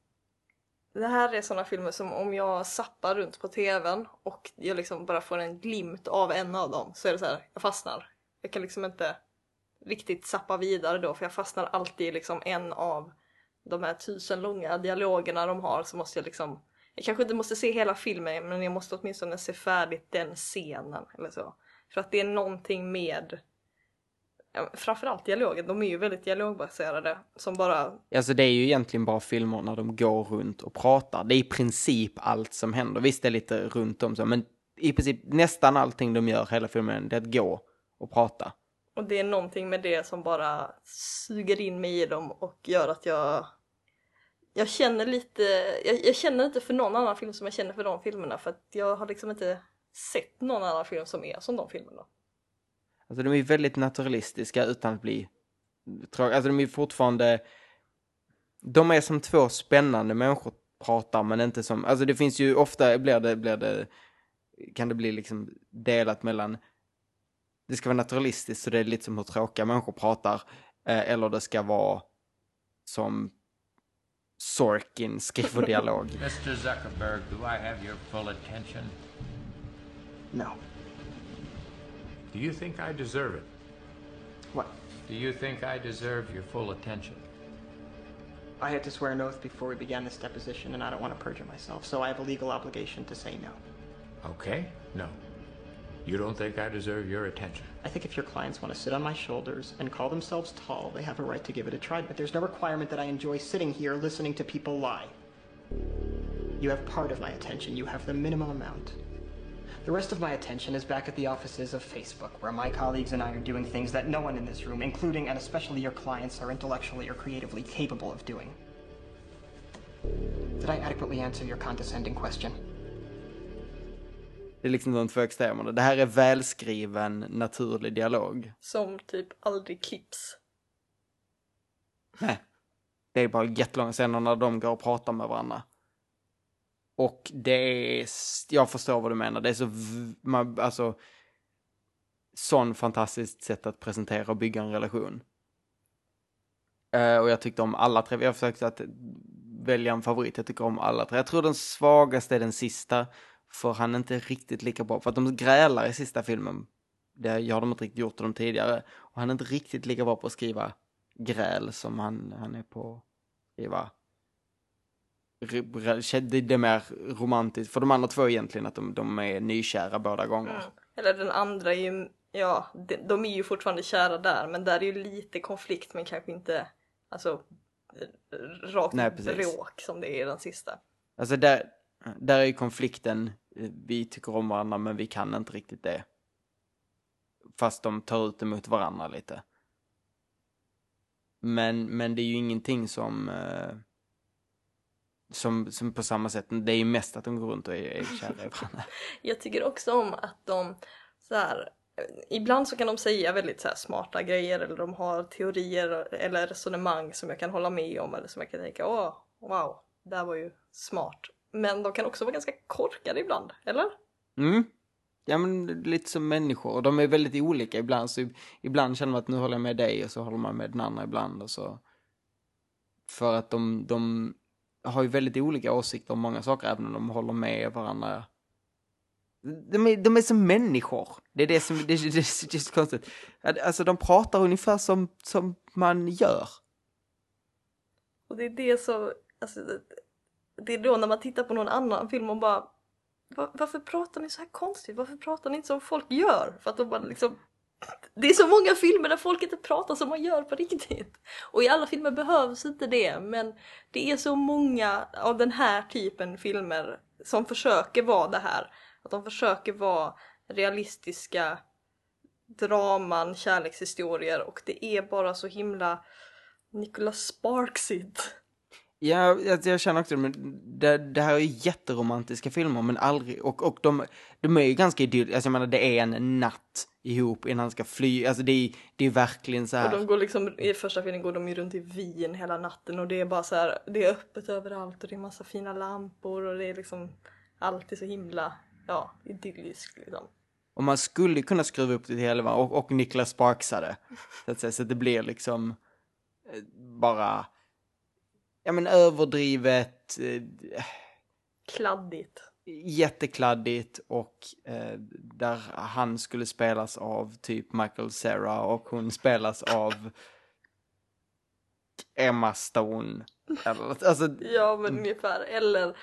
Det här är sådana filmer som om jag sappar runt på tvn och jag liksom bara får en glimt av en av dem så är det så här, jag fastnar. Jag kan liksom inte riktigt sappa vidare då för jag fastnar alltid i liksom en av de här tusen långa dialogerna de har så måste jag liksom jag kanske inte måste se hela filmen men jag måste åtminstone se färdigt den scenen eller så. För att det är någonting med framförallt dialogen, de är ju väldigt dialogbaserade som bara... Alltså det är ju egentligen bara filmer när de går runt och pratar. Det är i princip allt som händer. Visst det är lite runt om så men i princip nästan allting de gör hela filmen det är att gå och prata. Och det är någonting med det som bara suger in mig i dem och gör att jag jag känner lite, jag, jag, känner inte för någon annan film som jag känner för de filmerna för att jag har liksom inte sett någon annan film som är som de filmerna. Alltså de är väldigt naturalistiska utan att bli tråkiga. Alltså de är fortfarande, de är som två spännande människor pratar men inte som, alltså det finns ju ofta blir det, blir det, kan det bli liksom delat mellan det ska vara naturalistiskt så det är lite som hur tråkiga människor pratar. Eh, eller det ska vara som Sorkin skriver dialog. Mr Zuckerberg, do I have your full attention? No. Do you think I deserve it? What? Do you think I deserve your full attention? I had to swear an oath before we began this deposition, and I don't want to perjure myself, so I have a legal obligation to say no. Okay, no. You don't think I deserve your attention? I think if your clients want to sit on my shoulders and call themselves tall, they have a right to give it a try, but there's no requirement that I enjoy sitting here listening to people lie. You have part of my attention, you have the minimum amount. The rest of my attention is back at the offices of Facebook, where my colleagues and I are doing things that no one in this room, including and especially your clients, are intellectually or creatively capable of doing. Did I adequately answer your condescending question? Det är liksom de två extremerna. Det här är välskriven, naturlig dialog. Som typ aldrig klipps. Nej. Det är bara jättelånga scener när de går och pratar med varandra. Och det är, jag förstår vad du menar, det är så, man, alltså, sån fantastiskt sätt att presentera och bygga en relation. Eh, och jag tyckte om alla tre, jag försökte att välja en favorit, jag tycker om alla tre. Jag tror den svagaste är den sista, för han är inte riktigt lika bra, för att de grälar i sista filmen. Det har de inte riktigt gjort de tidigare. Och han är inte riktigt lika bra på att skriva gräl som han, han är på att skriva det är mer romantiskt, för de andra två egentligen att de, de är nykära båda gånger. Mm. Eller den andra är ju, ja, de, de är ju fortfarande kära där men där är ju lite konflikt men kanske inte, alltså rakt Nej, precis. bråk som det är i den sista. Alltså där, där är ju konflikten, Eh, vi tycker om varandra men vi kan inte riktigt det. Fast de tar ut det mot varandra lite. Men, men det är ju ingenting som, eh, som, som på samma sätt, det är ju mest att de går runt och är, är kära i varandra. Jag tycker också om att de så här, eh, ibland så kan de säga väldigt så här smarta grejer eller de har teorier eller resonemang som jag kan hålla med om eller som jag kan tänka åh, wow, det här var ju smart. Men de kan också vara ganska korkade ibland, eller? Mm. Ja men lite som människor, och de är väldigt olika ibland, så ibland känner man att nu håller jag med dig och så håller man med den andra ibland och så. För att de, de har ju väldigt olika åsikter om många saker, även om de håller med varandra. De är, de är som människor. Det är det som, det, det, det är så konstigt. Alltså de pratar ungefär som, som man gör. Och det är det som, alltså, det- är då när man tittar på någon annan film och bara var, varför pratar ni så här konstigt? Varför pratar ni inte som folk gör? För att de bara liksom det är så många filmer där folk inte pratar som man gör på riktigt. Och i alla filmer behövs inte det, men det är så många av den här typen filmer som försöker vara det här. Att de försöker vara realistiska draman, kärlekshistorier och det är bara så himla Nicholas Sparksigt. Ja, jag, jag känner också men det, det här är ju jätteromantiska filmer, men aldrig, och, och de, de är ju ganska idylliska, alltså jag menar det är en natt ihop innan han ska fly, alltså det är, det är verkligen så Och här. de går liksom, i första filmen går de ju runt i Wien hela natten och det är bara så här, det är öppet överallt och det är massa fina lampor och det är liksom alltid så himla, ja, idylliskt liksom. Och man skulle kunna skruva upp det till elva och, och Niklas Sparksade. Så att säga, så att det blir liksom eh, bara, ja men överdrivet, eh, Kladdigt. jättekladdigt och eh, där han skulle spelas av typ Michael Cera och hon spelas av Emma Stone. Eller, alltså, Ja men ungefär, eller,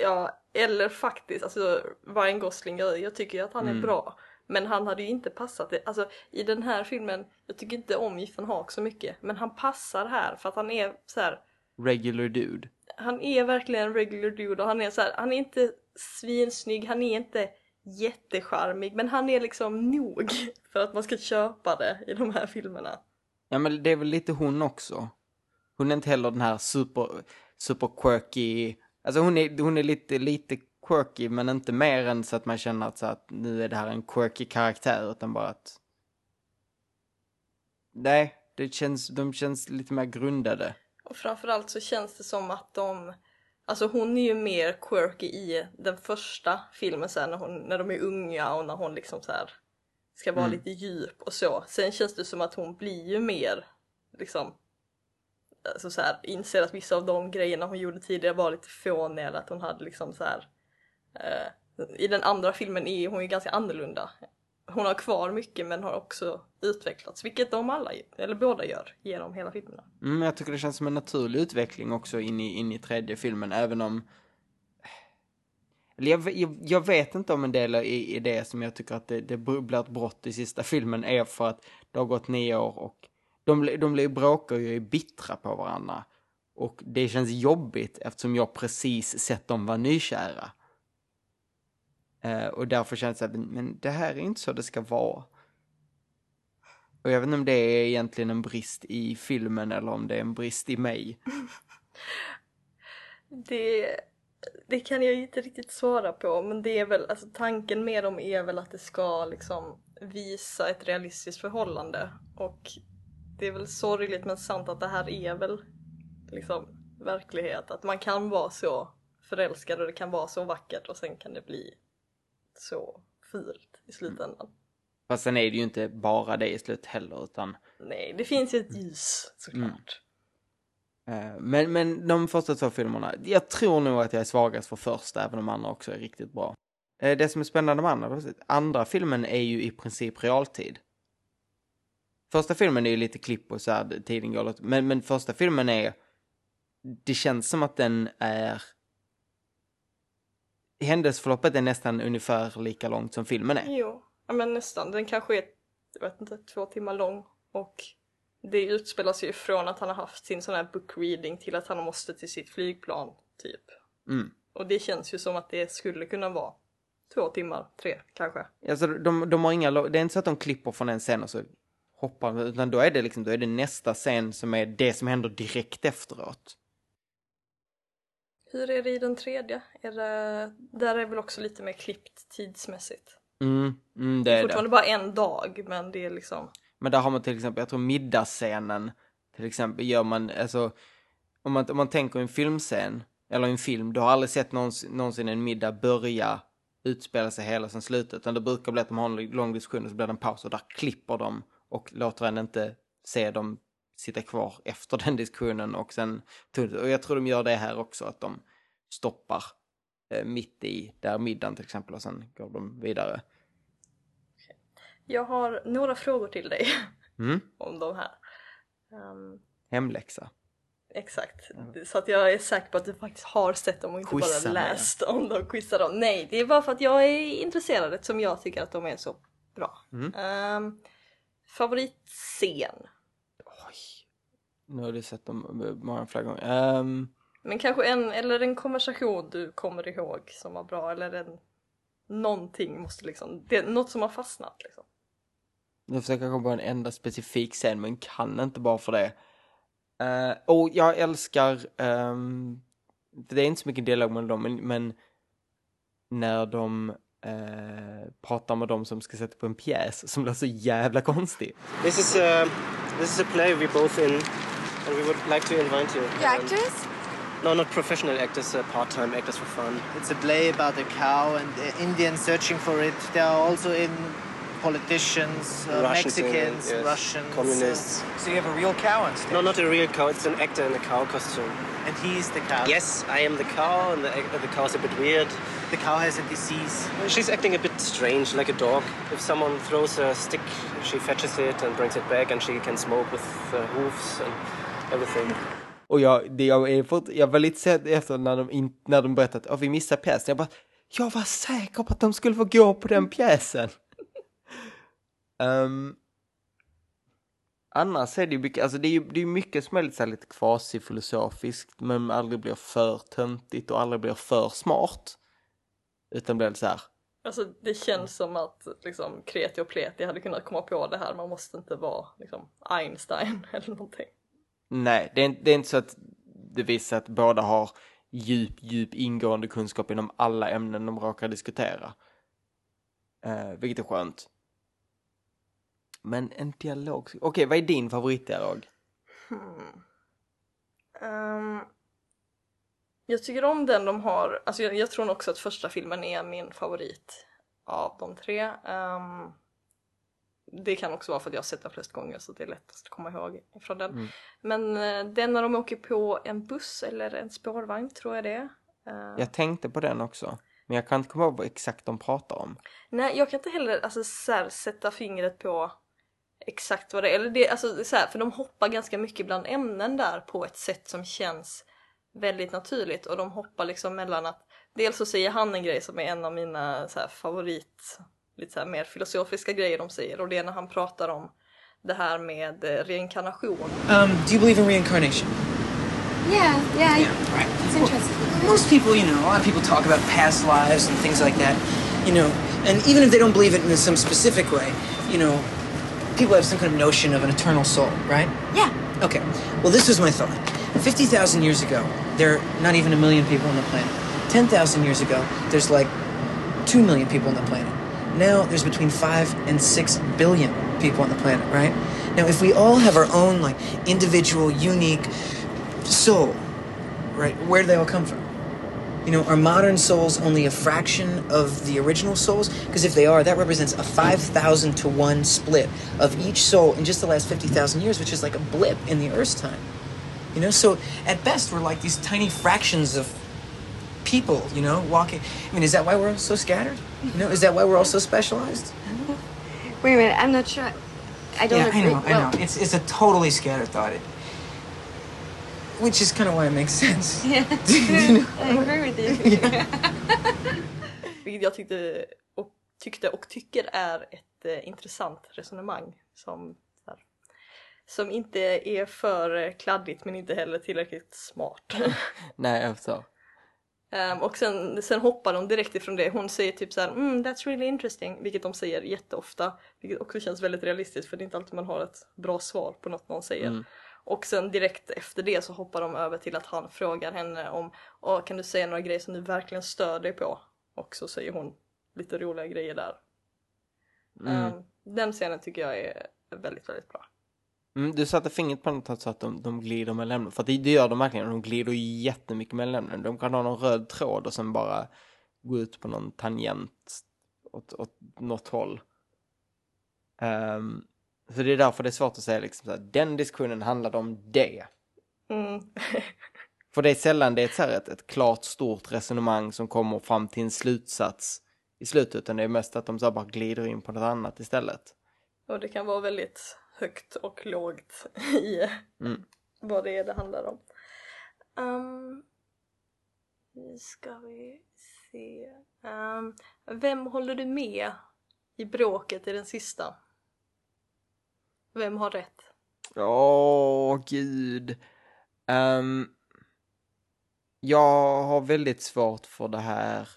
ja, eller faktiskt, alltså Ryan Gosling, jag, tycker ju att han är bra. Men han hade ju inte passat det, alltså i den här filmen, jag tycker inte om Ethan Hawke så mycket, men han passar här för att han är så här regular dude. han är verkligen en regular dude och han är så här, han är inte svinsnygg, han är inte jättecharmig men han är liksom nog för att man ska köpa det i de här filmerna. Ja men det är väl lite hon också. Hon är inte heller den här super, super quirky, alltså hon är, hon är lite, lite quirky men inte mer än så att man känner att, så att nu är det här en quirky karaktär utan bara att Nej, det känns, de känns lite mer grundade. Och framförallt så känns det som att de Alltså hon är ju mer quirky i den första filmen sen när, hon, när de är unga och när hon liksom så här ska vara lite djup och så. Sen känns det som att hon blir ju mer liksom alltså så här, inser att vissa av de grejerna hon gjorde tidigare var lite fåniga eller att hon hade liksom så här eh, i den andra filmen är hon ju ganska annorlunda. Hon har kvar mycket men har också utvecklats, vilket de alla, eller båda gör, genom hela filmerna. Mm, jag tycker det känns som en naturlig utveckling också in i, in i tredje filmen, även om... Eller jag, jag, jag vet inte om en del i, i det som jag tycker att det, det blir ett brott i sista filmen är för att det har gått nio år och de, blir- de blir bråkar och är bittra på varandra. Och det känns jobbigt eftersom jag precis sett dem vara nykära. Eh, och därför känns det att men det här är inte så det ska vara. Och jag vet inte om det är egentligen en brist i filmen eller om det är en brist i mig. Det, det kan jag inte riktigt svara på men det är väl, alltså tanken med dem är väl att det ska liksom visa ett realistiskt förhållande och det är väl sorgligt men sant att det här är väl liksom verklighet. Att man kan vara så förälskad och det kan vara så vackert och sen kan det bli så fult i slutändan. Fast sen är det ju inte bara det i slut heller utan Nej, det finns ju ett ljus såklart. eh, men, men de första två filmerna, jag tror nog att jag är svagast för första även om andra också är riktigt bra. Eh, det som är spännande med andra, andra filmen är ju i princip realtid. Första filmen är ju lite klipp och så här, tiden går lite, men, men första filmen är, det känns som att den är händelseförloppet är nästan ungefär lika långt som filmen är. Jo, ja, men nästan. Den kanske är, jag vet inte, två timmar lång och det utspelar sig ju från att han har haft sin sån här book reading till att han måste till sitt flygplan, typ. Mm. Och det känns ju som att det skulle kunna vara två timmar, tre kanske. Alltså, de, de har inga, det är inte så att de klipper från en scen och så hoppar, utan då är det liksom, då är det nästa scen som är det som händer direkt efteråt. Hur är det i den tredje? Är det, där är väl också lite mer klippt tidsmässigt. Mm, mm det är det. Fortfarande bara en dag men det är liksom Men där har man till exempel, jag tror middagsscenen, till exempel gör man, alltså, om man, om man tänker en filmscen, eller en film, du har aldrig sett någons, någonsin en middag börja utspela sig hela sen slutet, utan det brukar bli att de har en lång diskussion och så blir det en paus och där klipper de och låter en inte se dem sitta kvar efter den diskussionen och sen, och jag tror de gör det här också, att de stoppar eh, mitt i där middagen till exempel och sen går de vidare. Jag har några frågor till dig Mm, om de här. Ehm, hemläxa. exakt, så att jag är säker på att du faktiskt har sett dem och inte Quizza bara läst om dem, quizza dem. Nej, det är bara för att jag är intresserad eftersom jag tycker att de är så bra. Mm. Ehm, favoritscen? Nu har du sett dem många flera gånger. Ehm, Men kanske en, eller en konversation du kommer ihåg som var bra eller en någonting måste liksom, det är något som har fastnat liksom. jag försöker komma på en enda specifik scen men kan inte bara för det. Uh, och jag älskar, ehm, för det är inte så mycket dialog med dem, men, men när de eh, pratar med dem som ska sätta på en pjäs som blir så jävla konstig. This is a this is a play we're both in, and we would like to invite you. You're actors? No, not professional actors, uh, part-time actors for fun. It's a play about a cow and uh, Indians searching for it. They are also in politicians, uh, Russians in Mexicans, yes. Russians. communists. So you have a real cow on stage. No, not a real cow. It's an actor in a cow costume. And he's the cow. Yes, I am the cow, and the, uh, the cow's a bit weird. The cow has a disease. She's acting a bit strange, like a dog. If someone throws a stick, she fetches it and brings it back, and she can smoke with uh, hoofs and everything. Och jag, det, jag, är fort, jag var lite sedd efter när de, in, när de berättade att oh, vi missade pjäsen. Jag bara, jag var säker på att de skulle få gå på den pjäsen. um, annars är det ju mycket, alltså det är ju det är mycket som är lite, så här, lite kvasifilosofiskt men aldrig blir för töntigt och aldrig blir för smart. Utan blir så här, Alltså det känns som att liksom kreti och pleti hade kunnat komma på det här, man måste inte vara liksom Einstein eller någonting nej, det är, inte- det är inte så att det visar att båda har djup, djup ingående kunskap inom alla ämnen de råkar diskutera. Eh, vilket är skönt. Men en dialog, okej vad är din favoritdialog? Hmm. Ehm, jag tycker om den de har, alltså jag, jag tror nog också att första filmen är min favorit av de tre. Um, det kan också vara för att jag har sett den flest gånger så det är lättast att komma ihåg från den. Men eh, den när de åker på en buss eller en spårvagn tror jag det är. Eh, Jag tänkte på den också. Men jag kan inte komma ihåg vad exakt de pratar om. Nej, jag kan inte heller alltså, så här, sätta fingret på exakt vad det är. Eller det, alltså, så här, för de hoppar ganska mycket bland ämnen där på ett sätt som känns väldigt naturligt. Och de hoppar liksom mellan att dels så säger han en grej som är en av mina så här, favorit, lite så här, mer filosofiska grejer de säger. Och det är när han pratar om det här med eh, reinkarnation. Um, do you believe in reincarnation? Yeah, yeah, Right. it's interesting. Most people, you know, a lot of people talk about past lives and things like that. You know, and even if they don't believe it in some specific way, you know, people have some kind of notion of an eternal soul, right? Yeah. Okay. Well, this was my thought. 50,000 years ago, there are not even a million people on the planet. 10,000 years ago, there's like 2 million people on the planet. Now there's between 5 and 6 billion people on the planet, right? Now, if we all have our own, like, individual, unique soul, right, where do they all come from? You know, are modern souls only a fraction of the original souls? Because if they are, that represents a 5,000 to 1 split of each soul in just the last 50,000 years, which is like a blip in the Earth's time. You know, so at best, we're like these tiny fractions of people, you know, walking. I mean, is that why we're all so scattered? You know, is that why we're all so specialized? Wait a minute, I'm not sure. I don't yeah, agree. I know, well, I know. It's, it's a totally scattered thought. It, which is kind of why it makes sense. Yeah, I agree with you. Vilket jag tyckte och, tyckte och tycker är ett eh, intressant resonemang som, här, som inte är för kladdigt men inte heller tillräckligt smart. Nej, jag förstår. Ehm, och sen, sen hoppar de direkt ifrån det. Hon säger typ så här, mm, that's really interesting, vilket de säger jätteofta. Vilket också känns väldigt realistiskt för det är inte alltid man har ett bra svar på något någon säger. Och sen direkt efter det så hoppar de över till att han frågar henne om, kan du säga några grejer som du verkligen stör dig på? Och så säger hon lite roliga grejer där. Ehm, den scenen tycker jag är väldigt, väldigt bra. Mm, du satte fingret på något så att de, de glider mellan ämnen. För det, det gör de verkligen. De glider jättemycket mellan ämnen. De kan ha någon röd tråd och sen bara gå ut på någon tangent åt, åt något håll. Ehm, så det är därför det är svårt att säga liksom så här, den diskussionen handlade om det. Mm. För det är sällan det är ett, så här, ett, ett klart stort resonemang som kommer fram till en slutsats i slutet. Utan det är mest att de så bara glider in på något annat istället. Och det kan vara väldigt högt och lågt i Mm. vad det är det handlar om. Um, nu ska vi se. Ehm, vem håller du med i bråket i den sista? Vem har rätt? Åh, gud. Ehm, jag har väldigt svårt för det här,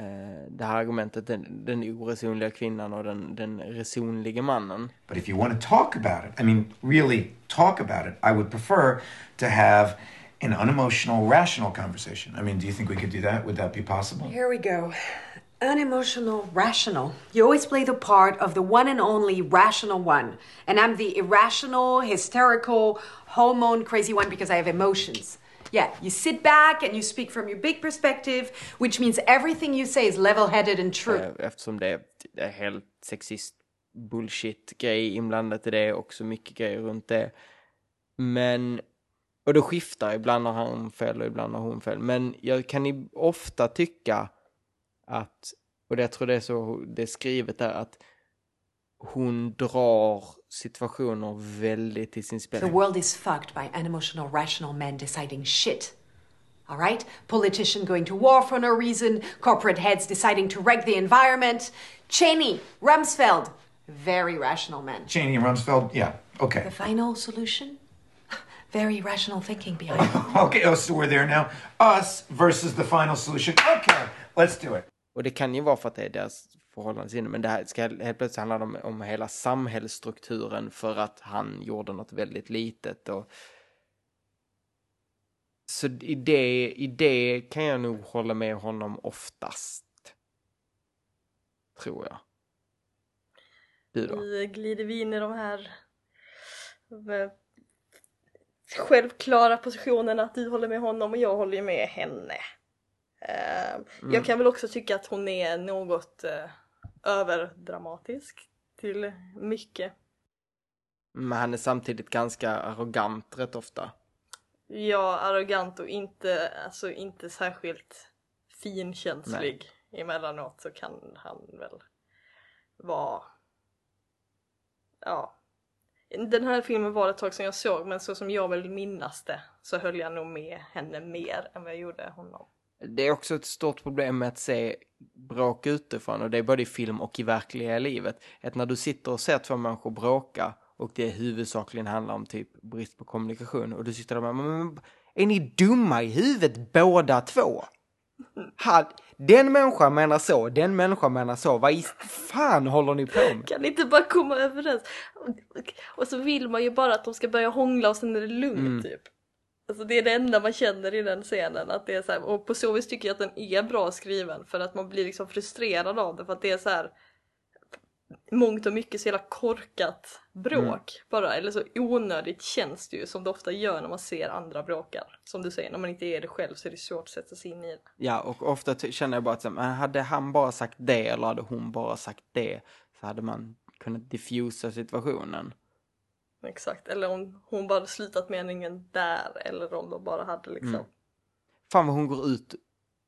Eh, det här argumentet, den, den oresonliga kvinnan och den, den resonliga mannen. But if you want to talk about it, I mean, really talk about it, I would prefer to have an unemotional, rational conversation. I mean, do you think we could do that? Would that be possible? Here we go. Unemotional, rational. You always play the part of the one and only rational one. And I'm the irrational, hysterical, hormone crazy one because I have emotions. Yeah, you sit back and you speak from your big perspective, which means everything you say is level headed and true. Eh, eftersom det är, helt sexist bullshit grej inblandat i det och så mycket grejer runt det. Men, och det skiftar, ibland har han fel och ibland har hon fel. Men jag kan ofta tycka att, och det, jag tror det är så det är skrivet där, att hon drar situationer väldigt till sin spets. The world is fucked by unemotional, rational men deciding shit. All right? Politician going to war for no reason, corporate heads deciding to wreck the environment. Cheney, Rumsfeld, very rational men. Cheney and Rumsfeld? Yeah, okay. The final solution? Very rational thinking behind it. Okay, oh, so we're there now. Us versus the final solution. Okay, let's do it. Och det kan ju vara för att det är deras förhållandesinne, men det här ska helt plötsligt handla om, om hela samhällsstrukturen för att han gjorde något väldigt litet. Och... Så i det, i det kan jag nog hålla med honom oftast. Tror jag. Du då? Vi glider vi in i de här eh, självklara positionerna att du håller med honom och jag håller med henne. Eh, Mm. Jag kan väl också tycka att hon är något eh, överdramatisk till mycket. Men han är samtidigt ganska arrogant rätt ofta. Ja, arrogant och inte, alltså inte särskilt finkänslig. Emellanåt så kan han väl vara... Ja. Den här filmen var ett tag som jag såg men så som jag vill minnas det så höll jag nog med henne mer än vad jag gjorde honom. Det är också ett stort problem med att se bråk utifrån och det är både i film och i verkliga livet. Att när du sitter och ser två människor bråka och det huvudsakligen handlar om typ brist på kommunikation och du sitter där med, men är ni dumma i huvudet båda två? Han, den människan menar så, den människan menar så. Vad i fan håller ni på med? Kan ni inte bara komma överens? Och, och så vill man ju bara att de ska börja hångla och sen är det lugnt Mm. typ. Alltså det är det enda man känner i den scenen. Att det är så här, och på så vis tycker jag att den är bra skriven för att man blir liksom frustrerad av det för att det är så här mångt och mycket så jävla korkat bråk Mm. bara. Eller så onödigt känns det ju som det ofta gör när man ser andra bråkar. Som du säger, när man inte är det själv så är det svårt att sätta sig in i det. Ja, och ofta känner jag bara att men hade han bara sagt det eller hade hon bara sagt det så hade man kunnat diffusa situationen. Exakt, eller om hon bara slutat meningen där eller om de bara hade liksom Mm. Fan vad hon går ut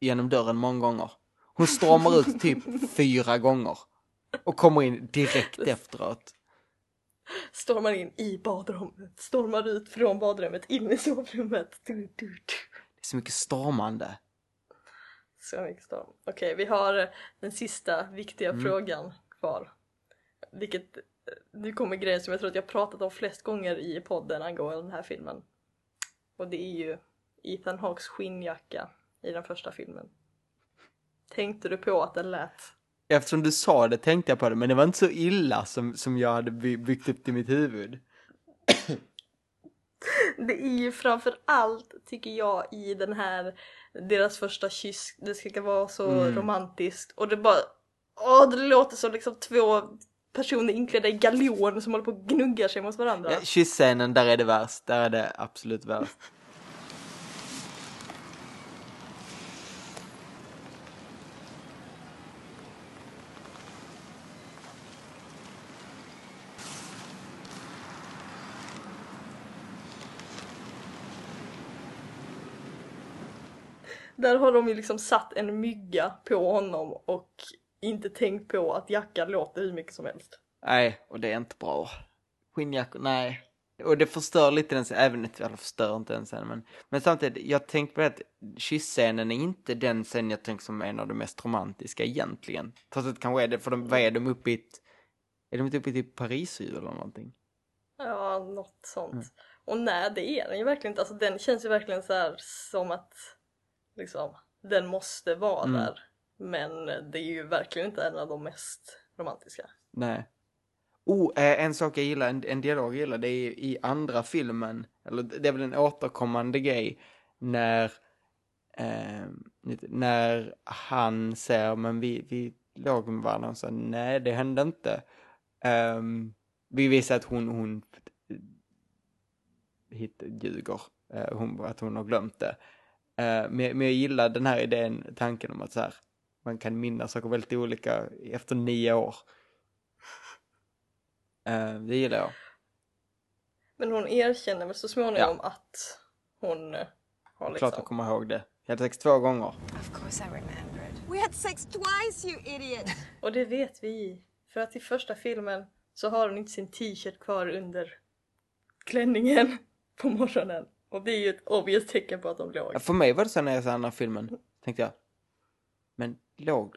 genom dörren många gånger. Hon stormar ut typ fyra gånger. Och kommer in direkt efteråt. stormar in i badrummet, stormar ut från badrummet in i sovrummet. Du, du, du. Det är så mycket stormande. Så mycket storm. Okej, vi har den sista viktiga Mm. frågan kvar. Vilket, nu kommer grejen som jag tror att jag pratat om flest gånger i podden angående den här filmen. Och det är ju Ethan Hawks skinnjacka i den första filmen. Tänkte du på att den lät Eftersom du sa det tänkte jag på det, men det var inte så illa som, som jag hade by- byggt upp i mitt huvud. Det är ju framför allt, tycker jag, i den här deras första kyss, det ska vara så Mm. romantiskt och det bara, åh det låter som liksom två personer inklädda i galon som håller på och gnuggar sig mot varandra. Ja, Kysscenen, där är det värst. Där är det absolut värst. Där har de ju liksom satt en mygga på honom och inte tänkt på att jackan låter hur mycket som helst. Nej, och det är inte bra. Skinnjackor, nej. Och det förstör lite den även eller förstör inte den scenen, men, men samtidigt, jag tänkte på det att kysscenen är inte den scenen jag tänker som en av de mest romantiska egentligen. Trots att det kanske är det, för de, vad är de uppe i ett, är de inte uppe i typ Parisjul eller någonting? Ja, något sånt. Mm. Och nej, det är den ju verkligen inte. Alltså den känns ju verkligen så här som att liksom, den måste vara Mm. där. Men det är ju verkligen inte en av de mest romantiska. Nej. Oh, eh, en sak jag gillar, en, en dialog jag gillar, det är i andra filmen, eller det är väl en återkommande grej, när, eh, när han säger, men vi, vi låg med varandra och sa nej, det hände inte. Ehm, vi visar att hon, hon hit, ljuger, eh, hon, att hon har glömt det. Eh, men, men jag gillar den här idén, tanken om att så här, man kan minnas saker väldigt olika efter nio år. Eh, det gillar jag. Men hon erkänner väl så småningom att hon eh, har Klart liksom... jag kommer ihåg det. Jag hade sex två gånger. Of course I remembered. We had sex twice, you idiot! Och det vet vi. För att i första filmen så har hon inte sin t-shirt kvar under klänningen på morgonen. Och det är ju ett obvious tecken på att de låg. Ja, För mig var det så när jag såg den här filmen, tänkte jag, men låg,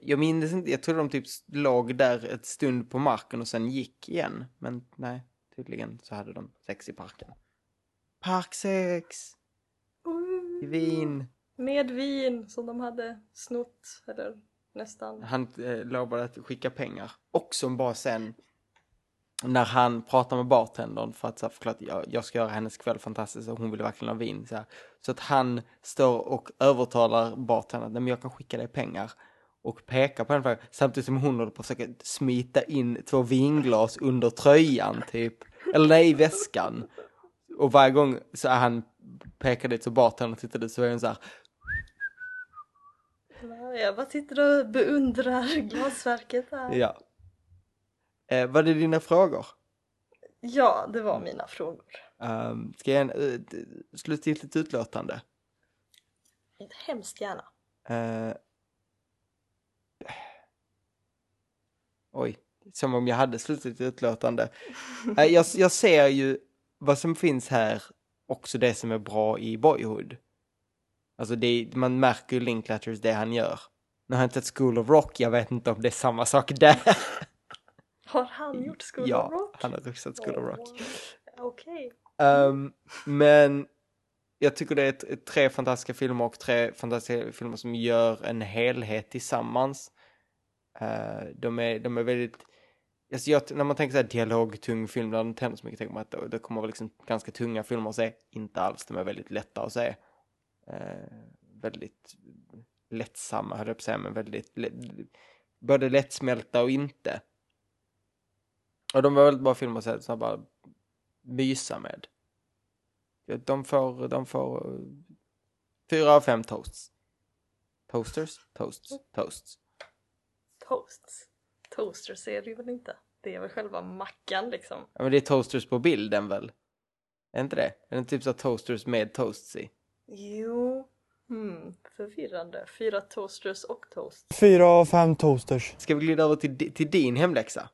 jag, minns inte, jag trodde de typ låg där ett stund på marken och sen gick igen. Men nej, tydligen så hade de sex i parken. Parksex! I Wien. Med vin som de hade snott, eller nästan. Han eh, lovade att skicka pengar. Också en bra scen när han pratar med bartendern för att så här, förklara att jag, jag ska göra hennes kväll fantastisk och hon vill verkligen ha vin. Så, här. så att han står och övertalar bartendern, men jag kan skicka dig pengar. Och pekar på henne samtidigt som hon håller på att försöka smita in två vinglas under tröjan typ. Eller nej, i väskan. Och varje gång så är han pekar dit så bartendern tittar dit så är hon så här, Jag bara sitter och beundrar glasverket här. ja. Eh, var det dina frågor? Ja, det var mina frågor. Um, ska jag ge en uh, slutgiltigt utlåtande? Hemskt gärna. Uh, oj, som om jag hade slutgiltigt utlåtande. Uh, jag, jag ser ju vad som finns här, också det som är bra i Boyhood. Alltså det, man märker ju Linklatters det han gör. Nu har jag inte sett School of Rock, jag vet inte om det är samma sak där. Har han gjort School ja, of Rock? han har sett School of Rock. Okej. Um, men jag tycker det är ett, tre fantastiska filmer och tre fantastiska filmer som gör en helhet tillsammans. Uh, de, är, de är väldigt, alltså jag, när man tänker så här dialogtung film där det inte händer så mycket, tänker man att det, det kommer vara liksom ganska tunga filmer att se. Inte alls, de är väldigt lätta att se. Uh, väldigt lättsamma, höll jag på att säga, men väldigt, både lättsmälta och inte. Och de var väldigt bra filmer att så bara mysa med. De får, de får eh, fyra av fem toasts. Toasters? Toasts? Toasts. Toasts? Toasters är det ju väl inte? Det är väl själva mackan liksom. Ja men det är toasters på bilden väl? Är inte det? Är det typ så toasters med toasts i? Jo. Hmm, förvirrande. Fyra toasters och toast. Fyra av fem toasters. Ska vi glida över till, till din hemläxa?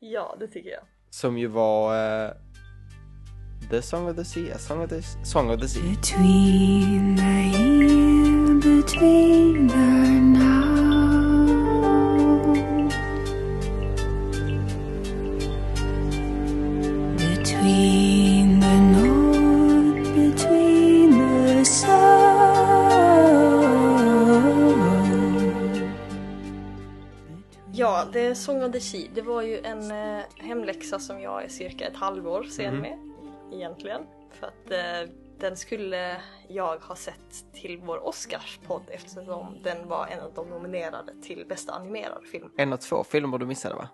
Ja, det tycker jag. Som ju var uh, The Song of the Sea, A Song of the, song of the Sea. Between the in between the The Sea, det var ju en eh, hemläxa som jag är cirka ett halvår sen Mhm. med, egentligen. För att eh, den skulle jag ha sett till vår Oscarspodd eftersom den var en av de nominerade till bästa animerad film. En av två filmer du missade va?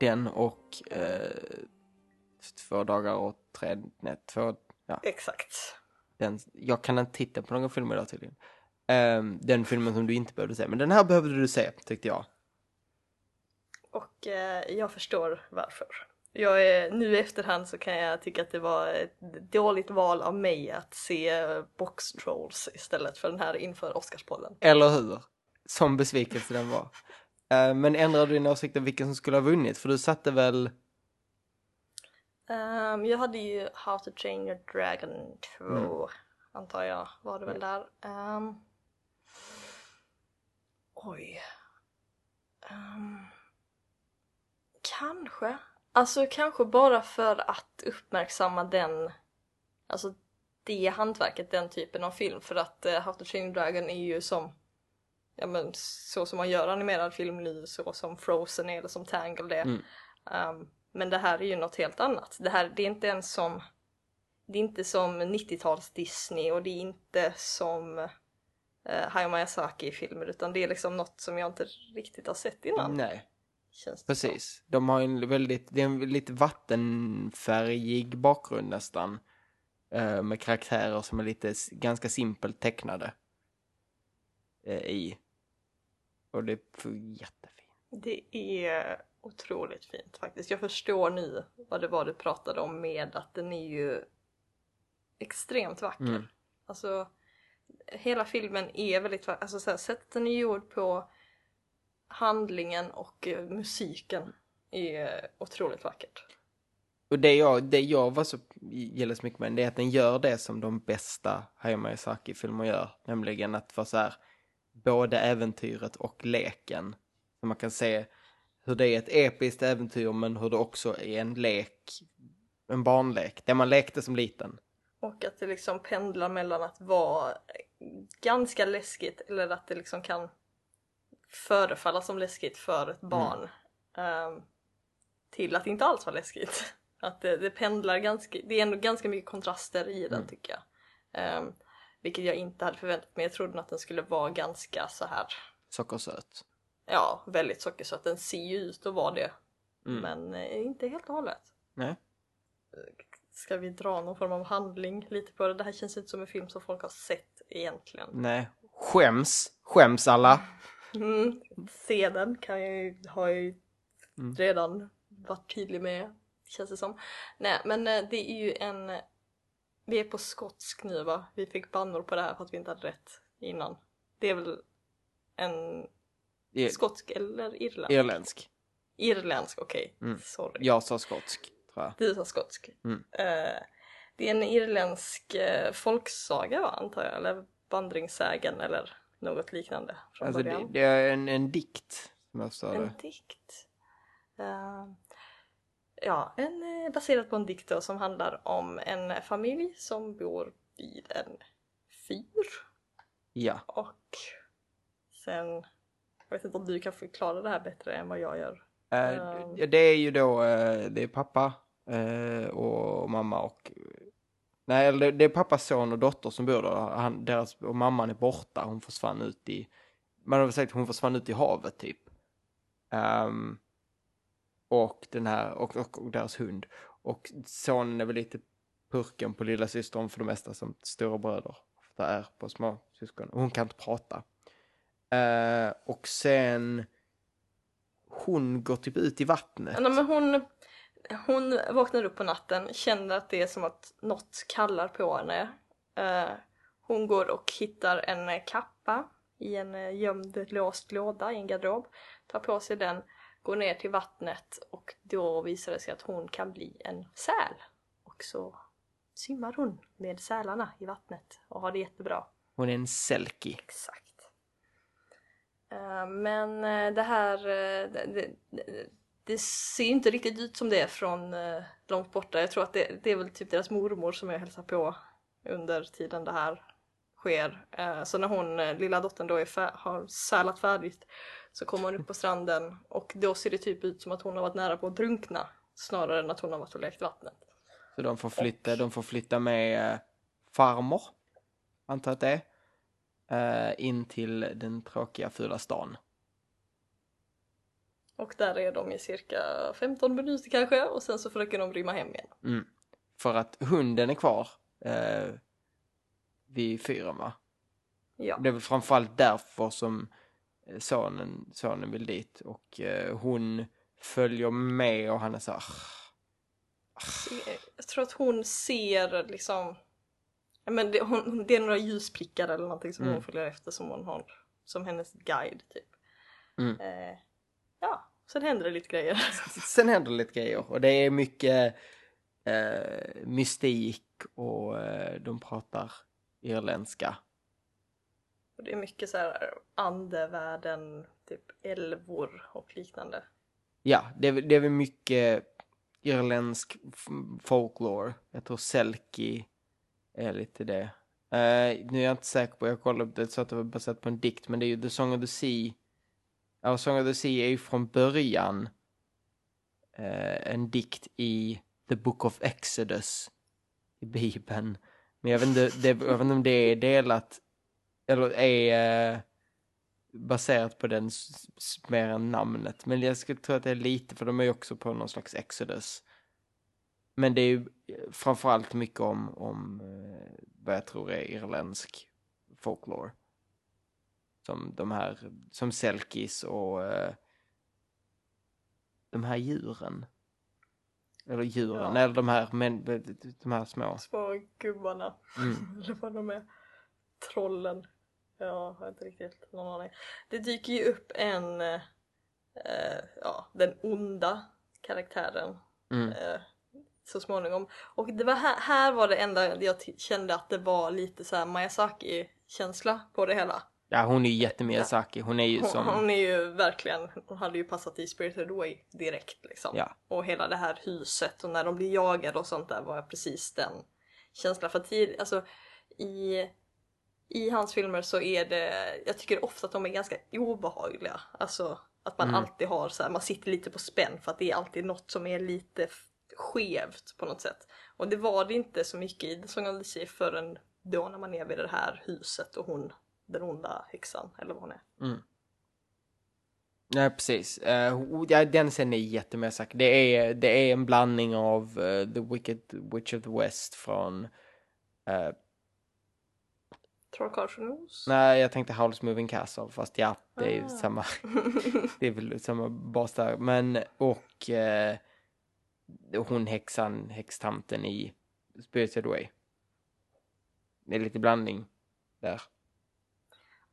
Den och eh, Två dagar och tre, nej, två, ja. Exakt. Den, jag kan inte titta på någon film idag tydligen. Ehm, den filmen som du inte behövde se, men den här behövde du se, tyckte jag. Och eh, jag förstår varför. Jag är, nu i efterhand så kan jag tycka att det var ett dåligt val av mig att se Box Trolls istället för den här inför Oscarspodden. Eller hur? Som besvikelse den var. Eh, men ändrade du din åsikt om vilken som skulle ha vunnit? För du satte väl... Ehm, jag hade ju How to Train Your Dragon 2, Mm. antar jag, var det väl där. Ehm, oj. Ehm, kanske. Alltså kanske bara för att uppmärksamma den, alltså det hantverket, den typen av film. För att uh, How to Train Dragon är ju som, ja men så som man gör animerad film nu, så som Frozen är eller som Tangled är. Mm. Um, men det här är ju något helt annat. Det här det är inte ens som det är inte som 90-tals Disney och det är inte som uh, Hayao Miyazaki-filmer utan det är liksom något som jag inte riktigt har sett innan. Nej. Känns det Precis. De har en väldigt, det är en lite vattenfärgig bakgrund nästan. eh, Med karaktärer som är lite ganska simpelt tecknade. eh, I. Och det är jättefint. Det är otroligt fint faktiskt. Jag förstår nu vad det var du pratade om med att den är ju extremt vacker. Mm. Alltså hela filmen är väldigt vacker. Alltså så här, sättet den är gjord på handlingen och eh, musiken är otroligt vackert. Och det jag, det jag var så gillar så mycket med den, det är att den gör det som de bästa Hayao Miyazaki-filmer gör. Nämligen att vara så här, både äventyret och leken. Så man kan se hur det är ett episkt äventyr men hur det också är en lek, en barnlek. Det man lekte som liten. Och att det liksom pendlar mellan att vara ganska läskigt eller att det liksom kan förefalla som läskigt för ett barn. ehm, till att inte alls vara läskigt. Att det, det pendlar ganska, det är ändå ganska mycket kontraster i den Mm. tycker jag. Ehm, vilket jag inte hade förväntat mig. Jag trodde att den skulle vara ganska så här, Sockersöt. ja väldigt sockersöt. Den ser ju ut att vara det. Mm. Men eh, inte helt och hållet. Nej. Ska vi dra någon form av handling lite på det? Det här känns inte som en film som folk har sett egentligen. Nej. Skäms. Skäms alla. Mm, se den kan jag ju, har jag ju Mm. redan varit tydlig med, känns det som. Nej, men eh, det är ju en... Vi är på skotsk nu va? Vi fick bannor på det här för att vi inte hade rätt innan. Det är väl en I- skotsk eller irländsk? Irländsk. Irländsk, okej. Mm. Sorry. Jag sa skotsk, tror jag. Du sa skotsk. Mm. Eh, det är en irländsk eh, folksaga va, antar jag? Eller vandringssägen eller något liknande från Alltså det, början. det är en, en dikt, som jag förstår En det. dikt. Eh, ja, en, eh, baserat på en dikt då, som handlar om en familj som bor vid en fyr Ja. och sen, jag vet inte om du kan förklara det här bättre än vad jag gör. Eh, Ehm. det är ju då, det är pappa och mamma och... Nej, det- det är pappas son och dotter som bor där. Han, deras, och mamman är borta, hon försvann ut i... Man har väl sagt att hon försvann ut i havet typ. Um, och den här, och, och, och deras hund. Och sonen är väl lite purken på lilla systern för det mesta som stora bröder ofta är på små syskon. Hon kan inte prata. Uh, och sen hon går typ ut i vattnet. Nej, men hon, hon vaknar upp på natten, känner att det är som att något kallar på henne. Eh, hon går och hittar en kappa i en eh, gömd låst låda i en garderob, tar på sig den, går ner till vattnet och då visar det sig att hon kan bli en säl. Och så simmar hon med sälarna i vattnet och har det jättebra. Hon är en selkie. Exakt. Eh, Men det här, det, det, det, ser inte riktigt ut som det är från eh, långt borta. Jag tror att det, det är väl typ deras mormor som jag hälsar på under tiden det här sker. Eh, Så när hon, eh, lilla dottern då är har sälat färdigt så kommer hon upp på stranden och då ser det typ ut som att hon har varit nära på att drunkna snarare än att hon har varit och lekt vattnet. Så de får flytta, de får flytta med eh, farmor, antar att det är, eh, in till den tråkiga fula stan. Och där är de i cirka 15 minuter kanske och sen så försöker de rymma hem igen. Mm. För att hunden är kvar eh, vid fyren va? Ja. Det är väl framförallt därför som eh, sonen, sonen vill dit och eh, hon följer med och han är så här, Jag tror att hon ser liksom men det, hon, det är några ljusprickar eller någonting som Mm. hon följer efter som hon har som hennes guide typ. Mm. Eh, ja, sen händer det lite grejer. Sen händer det lite grejer och det är mycket eh, mystik och eh, de pratar irländska. Och det är mycket så här andevärlden, typ älvor och liknande. Ja, det är, det är väl mycket irländsk folklore. Jag tror Selkie är lite det. Eh, nu är jag inte säker på, jag kollade upp det så att det var baserat på en dikt, men det är ju The Song of the Sea. Ja, Song of the Sea är ju från början eh, en dikt i The Book of Exodus i Bibeln. Men jag vet inte, det, jag vet inte om det är delat, eller är eh, baserat på den mer än namnet. Men jag skulle tro att det är lite, för de är ju också på någon slags Exodus. Men det är ju eh, framförallt mycket om, om eh, vad jag tror är irländsk folklore. Som de här, som selkis och eh, de här djuren. Eller djuren, Ja. eller de här, men, de här små. Små gubbarna. Mm. Eller vad de är. Trollen. Ja, jag har inte riktigt någon aning. Det dyker ju upp en, eh, ja, den onda karaktären Mm. eh, så småningom. Och det var här, här var det enda jag kände att det var lite så här Miyazaki-känsla på det hela. Ja, hon är ju jättemiyazaki. Hon är ju Hon, som... hon är ju verkligen, hon hade ju passat i Spirited Away direkt liksom. Ja. Och hela det här huset och när de blir jagade och sånt där var precis den känslan. För tid, alltså i, i hans filmer så är det, jag tycker ofta att de är ganska obehagliga. Alltså att man Mm. alltid har så här, man sitter lite på spänn för att det är alltid något som är lite skevt på något sätt. Och det var det inte så mycket i The Song of the Sea förrän då när man är vid det här huset och hon, den onda häxan eller vad hon är. Mm. Nej, precis. Uh, ja, den scenen är jättemiyazaki. Det är, det är en blandning av eh, The Wicked Witch of the West från... eh, Trollkarlsnos? nej, jag tänkte Howl's Moving Castle, fast ja, det är ju Ah. samma... det är väl samma bas där. Men, och eh, hon häxan, häxtanten i Spirited Away. Det är lite blandning där.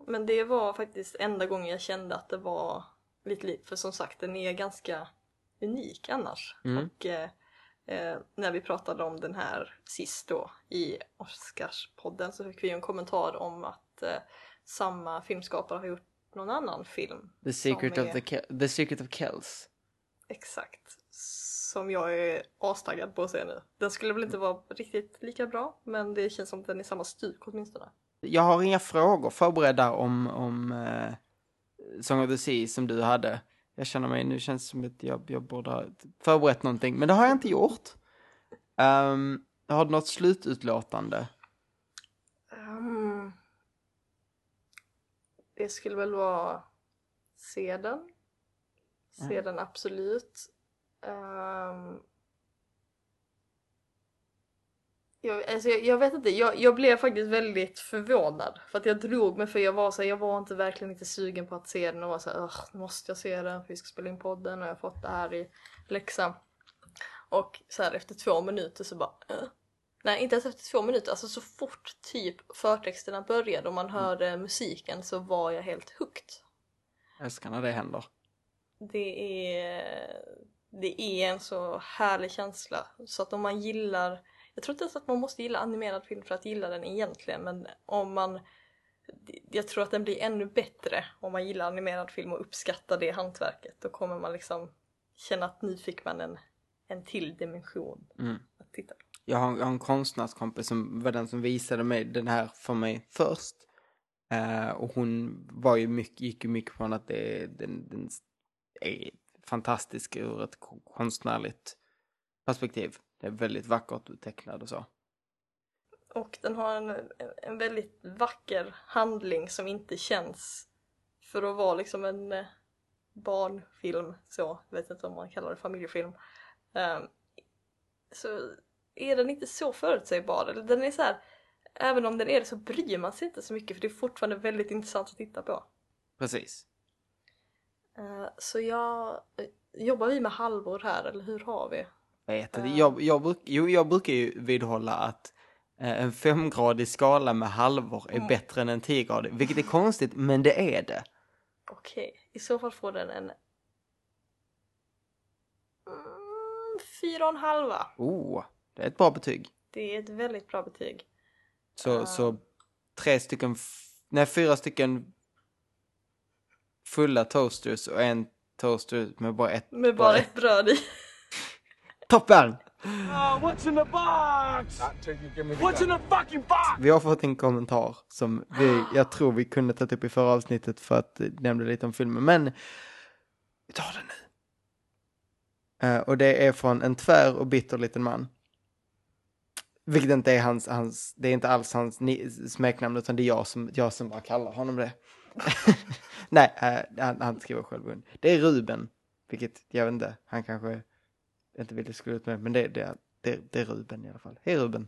Men det var faktiskt enda gången jag kände att det var lite likt. För som sagt, den är ganska unik annars. Mm. Och eh, eh, när vi pratade om den här sist då i Oscarspodden så fick vi en kommentar om att eh, samma filmskapare har gjort någon annan film. The Secret, som of är- the, Ke- the Secret of Kells. Exakt. Som jag är astaggad på att se nu. Den skulle väl inte vara riktigt lika bra, men det känns som att den är samma stuk åtminstone. Jag har inga frågor förberedda om, om eh, Song of the Sea som du hade. Jag känner mig, nu känns det som att jag, jag borde ha förberett någonting, men det har jag inte gjort. Um, har du något slututlåtande? Ehm, det skulle väl vara se den. Se Ja. den absolut. Ehm, jag, alltså jag, jag vet inte, jag, jag blev faktiskt väldigt förvånad. För att jag drog mig för jag var så jag var inte verkligen inte sugen på att se den och var så här, "Ugh, nu måste jag se den för vi ska spela in podden och jag har fått det här i läxan. Och så här efter två minuter så bara, "Äh." Nej, inte ens efter två minuter. Alltså så fort typ förtexterna började och man hörde musiken så var jag helt hooked. Jag älskar när det händer. Det är, det är en så härlig känsla. Så att om man gillar, jag tror inte ens att man måste gilla animerad film för att gilla den egentligen, men om man jag tror att den blir ännu bättre om man gillar animerad film och uppskattar det hantverket. Då kommer man liksom känna att nu fick man en, en till dimension Mm. att titta på. Jag har, jag har en konstnärskompis som var den som visade mig den här för mig först. Eh, och hon var ju mycket, gick ju mycket från att det, den, den är fantastisk ur ett ko- konstnärligt perspektiv. Det är väldigt vackert tecknad och så. Och den har en, en väldigt vacker handling som inte känns för att vara liksom en eh, barnfilm så, jag vet inte om man kallar det familjefilm. Ehm, så är den inte så förutsägbar. Eller Den är så här, även om den är det så bryr man sig inte så mycket för det är fortfarande väldigt intressant att titta på. Precis. Eh, så jag, eh, jobbar vi med halvor här eller hur har vi? Jag vet inte. Jag, jag, bruk, jo, jag brukar ju vidhålla att eh, en femgradig skala med halvor är Mm. bättre än en tiogradig. Vilket är konstigt, men det är det. Okej, i så fall får den en mm, fyra och en halva. Oh, det är ett bra betyg. Det är ett väldigt bra betyg. Så, Ah. så tre stycken, nej fyra stycken fulla toasters och en toaster med bara ett Med bara bröd. ett bröd i. Toppen! what's in the box? What's in the fucking box? Vi har fått en kommentar som vi, jag tror vi kunde tagit upp i förra avsnittet för att det nämnde lite om filmen, men vi tar det nu. Eh, och det är från en tvär och bitter liten man. Vilket inte är hans, hans det är inte alls hans smeknamn utan det är jag som, jag som bara kallar honom det. Nej, eh, han, han skriver själv. Det är Ruben, vilket jag vet inte, han kanske inte ville skulle ut med, men det, det, det, det är Ruben i alla fall. Hej Ruben!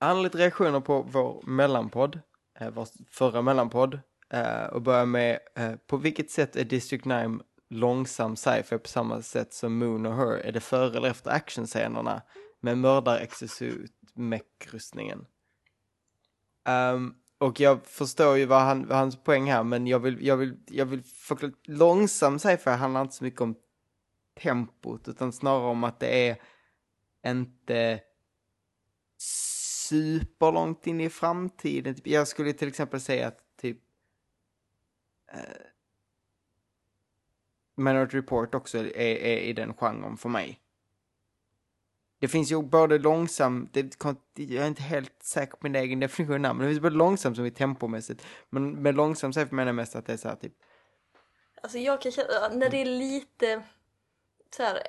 Han har lite reaktioner på vår mellanpodd, eh, vår förra mellanpodd. Eh, och börjar med, eh, på vilket sätt är District 9 långsam sci-fi på samma sätt som Moon och Her? Är det före eller efter actionscenerna med mördar-exosuit-mech-rustningen? Um, ehm, och jag förstår ju vad, han, vad hans poäng här, men jag vill, jag vill, jag vill förklara, långsam sci-fi handlar inte så mycket om tempot, utan snarare om att det är inte superlångt in i framtiden. Typ, jag skulle till exempel säga att typ eh, Minority Report också är, är i den genren för mig. Det finns ju både långsam, det, jag är inte helt säker på min egen definition här, men det finns både långsam som är tempomässigt. Men med långsam så menar jag mest att det är så här typ, Alltså jag kan känna, när det är lite så här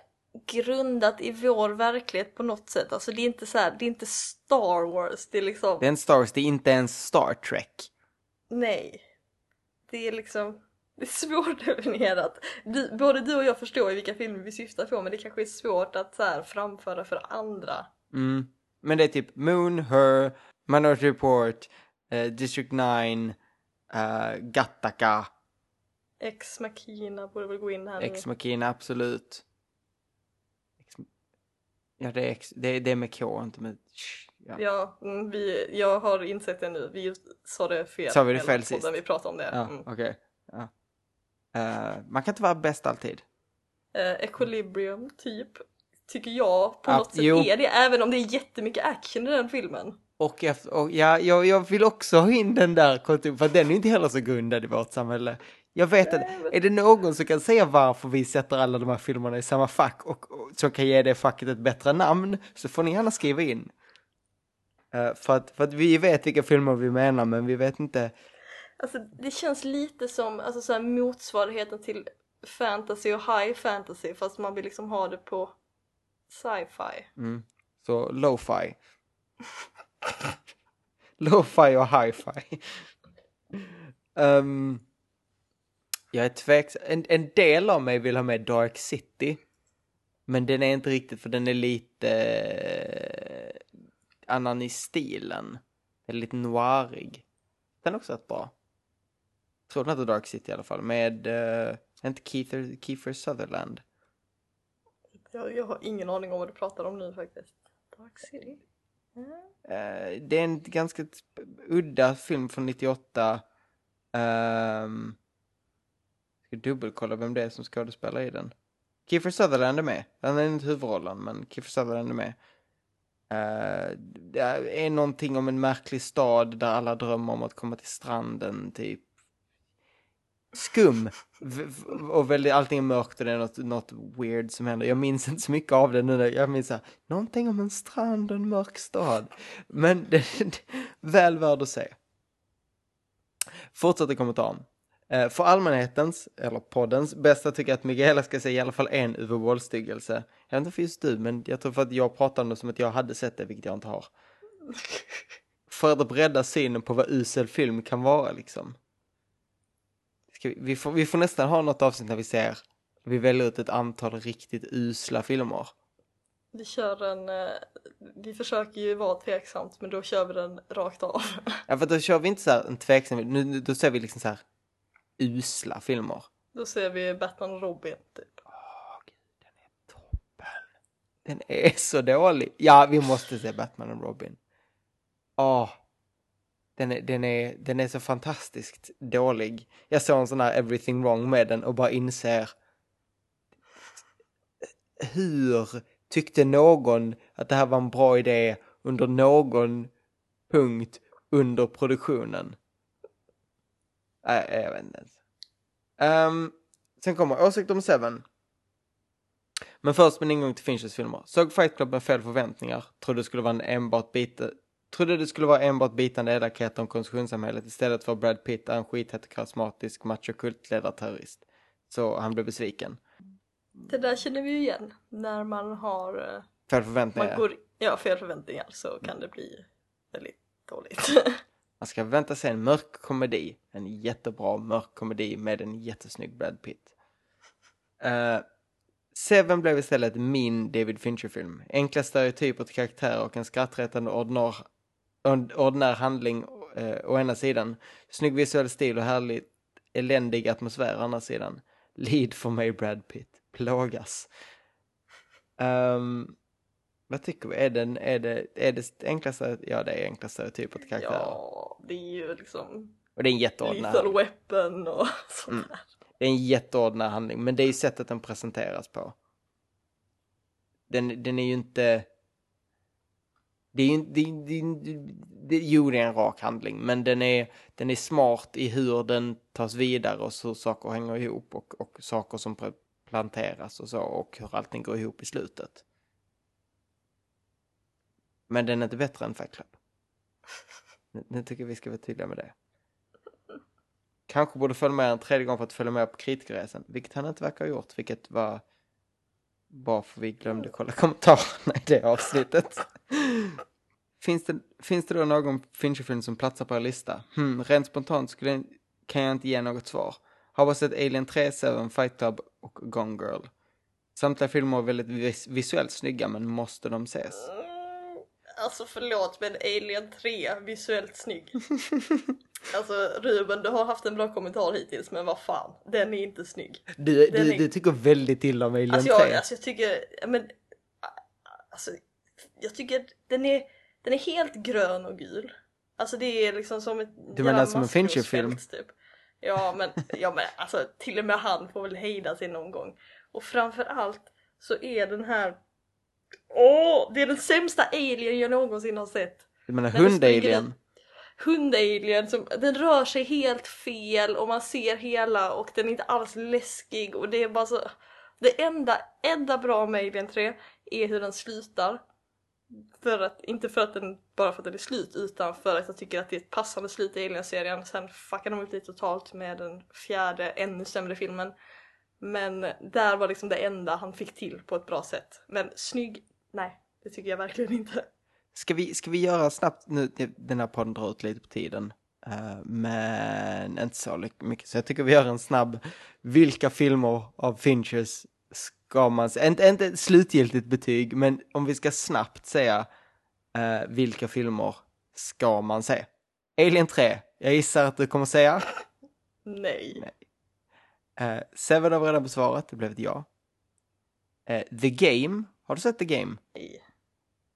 grundat i vår verklighet på något sätt. Alltså det är inte så här, det är inte Star Wars, det är liksom, det är en Star Wars, det är inte ens Star Trek. nej. Det är liksom, det är svårdefinierat. Du, både du och jag förstår ju vilka filmer vi syftar på men det kanske är svårt att så här framföra för andra. Mm. Men det är typ Moon, Her, Minority Report, eh, District 9, uh, Gattaca, Ex Machina borde väl gå in här Ex nu. Machina, absolut. Ja, det är, ex... det, är, det är med K, inte med... Ja. Ja, mm, vi, jag har insett det nu. Vi sa det fel. Sa vi det fel sist? Vi pratade om det. Ja, Mm. okej. Ja. Eh, man kan inte vara bäst alltid. Eh, Equilibrium, typ. Tycker jag på Ja, något sätt jo. är det. Även om det är jättemycket action i den filmen. Och, efter, och ja, jag, jag vill också ha in den där för den är inte heller så grundad i vårt samhälle. Jag vet att, är det någon som kan säga varför vi sätter alla de här filmerna i samma fack och, och som kan ge det facket ett bättre namn så får ni gärna skriva in. Eh, för, att, för att vi vet vilka filmer vi menar men vi vet inte. Alltså det känns lite som alltså, så här, motsvarigheten till fantasy och high fantasy fast man vill liksom ha det på sci-fi. Mm. Så lo-fi. lo-fi och hi-fi. Ehm, jag är tveksam. En, en del av mig vill ha med Dark City. Men den är inte riktigt för den är lite eh, annan i stilen. Den är lite noirig. Den är också rätt bra. Jag tror den heter Dark City i alla fall. Med, uh, inte Kiefer, Kiefer Sutherland. Jag, jag har ingen aning om vad du pratar om nu faktiskt. Dark City? Mm. Eh, det är en ganska udda film från 98. Um, ska dubbelkolla vem det är som skådespelar i den. Kiefer Sutherland är med. Han är inte huvudrollen, men Kiefer Sutherland är med. Uh, det är någonting om en märklig stad där alla drömmer om att komma till stranden, typ. Skum. Och väldigt, allting är mörkt och det är något, något weird som händer. Jag minns inte så mycket av det nu. Jag minns så här, någonting om en strand och en mörk stad. Men det är väl värd att se. Fortsätter kommentaren. Eh, för allmänhetens, eller poddens, bästa tycker jag att Miguela ska se i alla fall en Uwe Boll-styggelse. Jag vet inte för just du, men jag tror för att jag pratar om det som att jag hade sett det, vilket jag inte har. För att bredda synen på vad usel film kan vara liksom. Vi, vi, får, vi får nästan ha något avsnitt när vi ser, vi väljer ut ett antal riktigt usla filmer. Vi kör en, eh, vi försöker ju vara tveksamt men då kör vi den rakt av. Ja, för då kör vi inte så här en tveksam, nu, nu, då ser vi liksom så här usla filmer. Då ser vi Batman och Robin typ. Den är så dålig. Ja, vi måste se Batman och Robin. Åh. Den är, den, är, den är så fantastiskt dålig. Jag såg en sån här Everything Wrong med den och bara inser hur tyckte någon att det här var en bra idé under någon punkt under produktionen? Nej, jag vet inte ens. Ehm, sen kommer åsikt om Seven. Men först min ingång till Finchers filmer. Såg Fight Club med fel förväntningar. Trodde det skulle vara en enbart bit Trodde det skulle vara enbart bitande elakheter om konsumtionssamhället istället för Brad Pitt är en skithett och karismatisk machokultledarterrorist. Så han blev besviken. Det där känner vi ju igen när man har eh, Fel förväntningar. man går, ja, fel förväntningar så kan det bli väldigt dåligt. Man ska vänta sig en mörk komedi. En jättebra mörk komedi med en jättesnygg Brad Pitt. Uh, Seven blev istället min David Fincher-film. Enkla stereotyper till karaktärer och en skrattretande ordnar, ordinär handling eh, å ena sidan. Snygg visuell stil och härligt eländig atmosfär å andra sidan. Lead för mig Brad Pitt. Plågas. Um, vad tycker vi? Är, den, är, det, är det enkla stereotyper? Ja, det är enkla stereotyper till karaktärer. ja, det är ju liksom Och det är en jätteordinär Lethal Weapon och sånt Mm. där. Det är en jätteordinär handling, men det är ju sättet den presenteras på. Den, den är ju inte... Det är ju inte... Det, det, det, jo, det är en rak handling, men den är, den är smart i hur den tas vidare och så saker hänger ihop och, och saker som planteras och så och hur allting går ihop i slutet. Men den är inte bättre än Fight Club. Nu, nu tycker jag vi ska vara tydliga med det. Kanske borde följa med en tredje gång för att följa med på kritikerresan, vilket han inte verkar ha gjort, vilket var bara för vi glömde kolla kommentarerna i det avsnittet. finns, det, finns det då någon Fincher-film som platsar på er lista? Hmm, rent spontant skulle, kan jag inte ge något svar. Har bara sett Alien 3, Seven, Fight Club och Gone Girl. Samtliga filmer är väldigt vis- visuellt snygga, men måste de ses? Alltså förlåt men Alien 3, visuellt snygg. alltså Ruben du har haft en bra kommentar hittills men vad fan, den är inte snygg. Du, Den du, är- du tycker väldigt illa om Alien Alltså 3. jag, alltså jag tycker, men alltså jag tycker den är, den är helt grön och gul. Alltså det är liksom som ett Du menar som en Fincher-film? Typ. Ja men, ja men alltså till och med han får väl hejda sig någon gång. Och framför allt så är den här Åh, det är den sämsta alien jag någonsin har sett. Du menar hund-alien? hundalien som den rör sig helt fel och man ser hela och den är inte alls läskig och det är bara så det enda, enda bra med Alien 3 är hur den slutar. För att, inte för att den, bara för att den är slut utan för att jag tycker att det är ett passande slut i Alien-serien. Sen fuckar de upp det totalt med den fjärde ännu sämre filmen. Men där var liksom det enda han fick till på ett bra sätt. Men snygg, nej det tycker jag verkligen inte. Ska vi, ska vi göra snabbt nu, den här podden drar ut lite på tiden. eh, men inte så mycket, så jag tycker vi gör en snabb, vilka filmer av Finchers ska man se, inte, inte slutgiltigt betyg, men om vi ska snabbt säga eh, vilka filmer ska man se? Alien 3, jag gissar att du kommer säga. Nej. Eh, Seven har vi redan besvarat, det blev ett ja. Eh, The Game, har du sett The Game? Nej.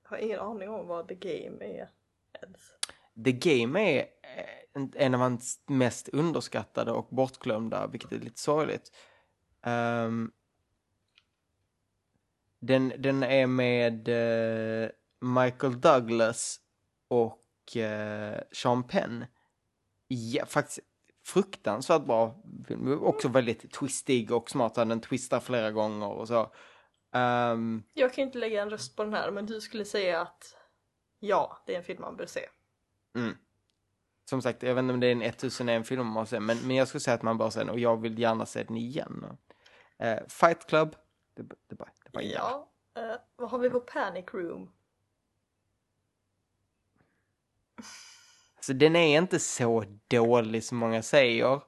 Jag har ingen aning om vad the game är ens. The Game är eh, en- av hans mest underskattade och bortglömda, vilket är lite sorgligt. Ehm, den, den är med eh, Michael Douglas och eh, Sean Penn. Ja, faktiskt fruktansvärt bra film. Också väldigt twistig och smart. Den twistar flera gånger och så. Ehm, Jag kan ju inte lägga en röst på den här men du skulle säga att ja, det är en film man bör se. Mm. Som sagt, jag vet inte om det är en 1001 film man måste se, men, men jag skulle säga att man bör se den och jag vill gärna se den igen. Eh, Fight Club, det, det, det, bara- det bara Ja. Eh, vad har vi på Panic Room? Så den är inte så dålig som många säger. Alltså,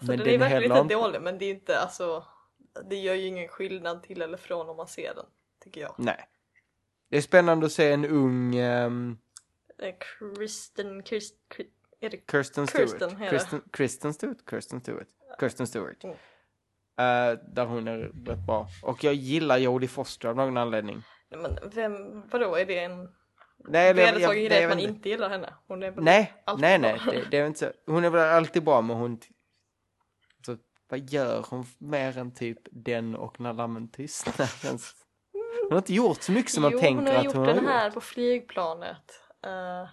men den är verkligen heller inte dålig men det är inte alltså det gör ju ingen skillnad till eller från om man ser den, tycker jag. Nej. Det är spännande att se en ung Eh, Kristen, Kirst, är det Kirsten Stewart. Kirsten det. Kristen, Stewart? Kirsten Stewart. Kirsten Stewart. Mm. Eh, där hon är rätt bra. Och jag gillar Jodie Foster av någon anledning. Men vem, vadå är det en Nej, vedertagen grej att man inte. inte gillar henne? Hon är väl Nej, alltid nej, bra. nej, det, det är inte så. Hon är väl alltid bra, men hon... Så, vad gör hon mer än typ den och När lammen tystnar? Hon har inte gjort så mycket som man jo, tänker hon har att gjort hon har den här gjort. på flygplanet. Uh,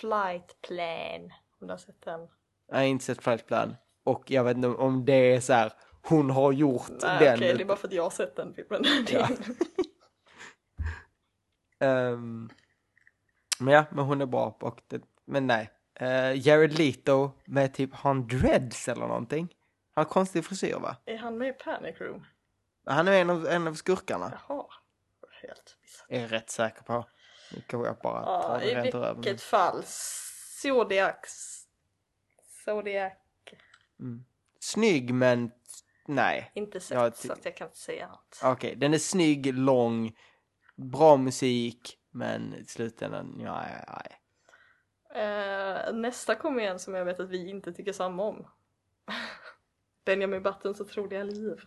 flight plan. Om du har sett den? Jag har inte sett Flight Plan. Och jag vet inte om det är så här, hon har gjort Nej den. okej, det är bara för att jag har sett den filmen. Ja. Ehm, men ja, men hon är bra. Och det, men nej. Uh, Jared Leto med typ, han dreads eller någonting? Han har konstig frisyr va? är han med i Panic Room? Han är en av, en av skurkarna. Jaha. Helt Är jag rätt säker på. Nu kanske jag bara Ja, det I rent ur röven. vilket fall. Zodiac. Zodiac. Mm. Snygg men nej. Inte sett Ja, så att jag kan inte säga något. Okej, den är snygg, lång, bra musik, men i slutändan, nej, nej. Eh, nästa kommer igen som jag vet att vi inte tycker samma om. Benjamin Buttons otroliga liv.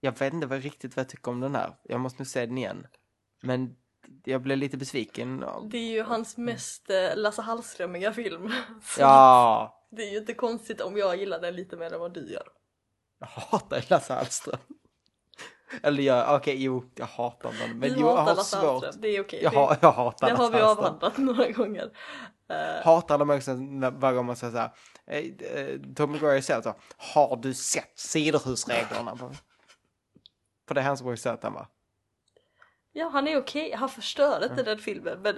Jag vet inte vad, riktigt vad jag tycker om den här. Jag måste nog se den igen. Men jag blev lite besviken. Det är ju hans mest eh, Lasse Hallströmiga film. Ja, Det är ju inte konstigt om jag gillar den lite mer än vad du gör. jag hatar Lasse Hallström. Eller jag, okej, jo, jag hatar den. Men du jo, jag har svårt. Hallström, det är okej. Jag, Det- ha, jag hatar Det har vi avhandlat några gånger. Eh, Hatar de också varje gång man säger så här. eh, eh, Tom McGuire säger så. Har du sett sidohusreglerna? För det är han som har sett den va? ja, han är okej. Han förstör inte den filmen men,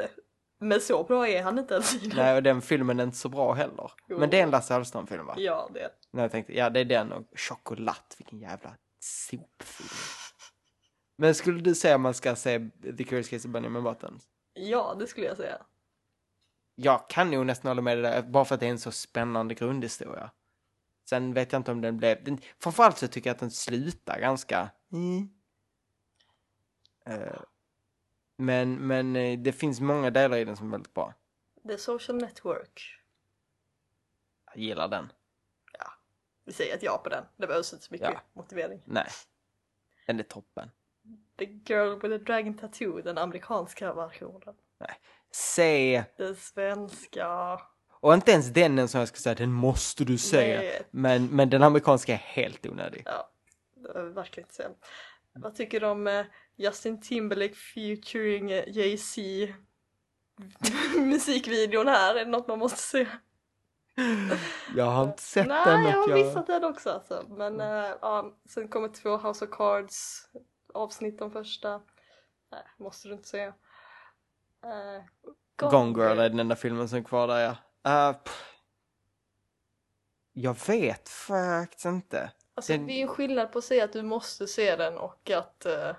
men så bra är han inte ens i den. Nej, och den filmen är inte så bra heller. Jo. Men det är en Lasse Hallström-film va? Ja, det är När jag tänkte, ja det är den och Choklad, vilken jävla sopfilm. Men skulle du säga att man ska se The Curious Case of Benjamin Button? Ja, det skulle jag säga. Jag kan nog nästan hålla med dig där, bara för att det är en så spännande grundhistoria. Sen vet jag inte om den blev, den, framförallt så tycker jag att den slutar ganska... Mm. Eh, men, men eh, det finns många delar i den som är väldigt bra. The Social Network. Jag gillar den. Vi säger ett ja på den. Det behövs inte så mycket Ja. motivering. Nej. Den är toppen. The Girl with a Dragon Tattoo, den amerikanska versionen. Se, Den svenska. och inte ens den en som jag ska säga, den måste du se. Nej. Men, men den amerikanska är helt onödig. Ja, verkligen inte säga. Vad tycker du om eh, Justin Timberlake featuring eh, Jay-Z musikvideon här, är det något man måste se? Jag har inte sett Nej, den. jag och har jag... missat den också alltså. Men eh, ja, sen kommer två House of Cards avsnitt de första. Nej, måste du inte säga. Uh, Gone Girl är den enda filmen som är kvar där ja. Uh, jag vet faktiskt inte. Alltså Den- det är ju skillnad på att säga att du måste se den och att eh,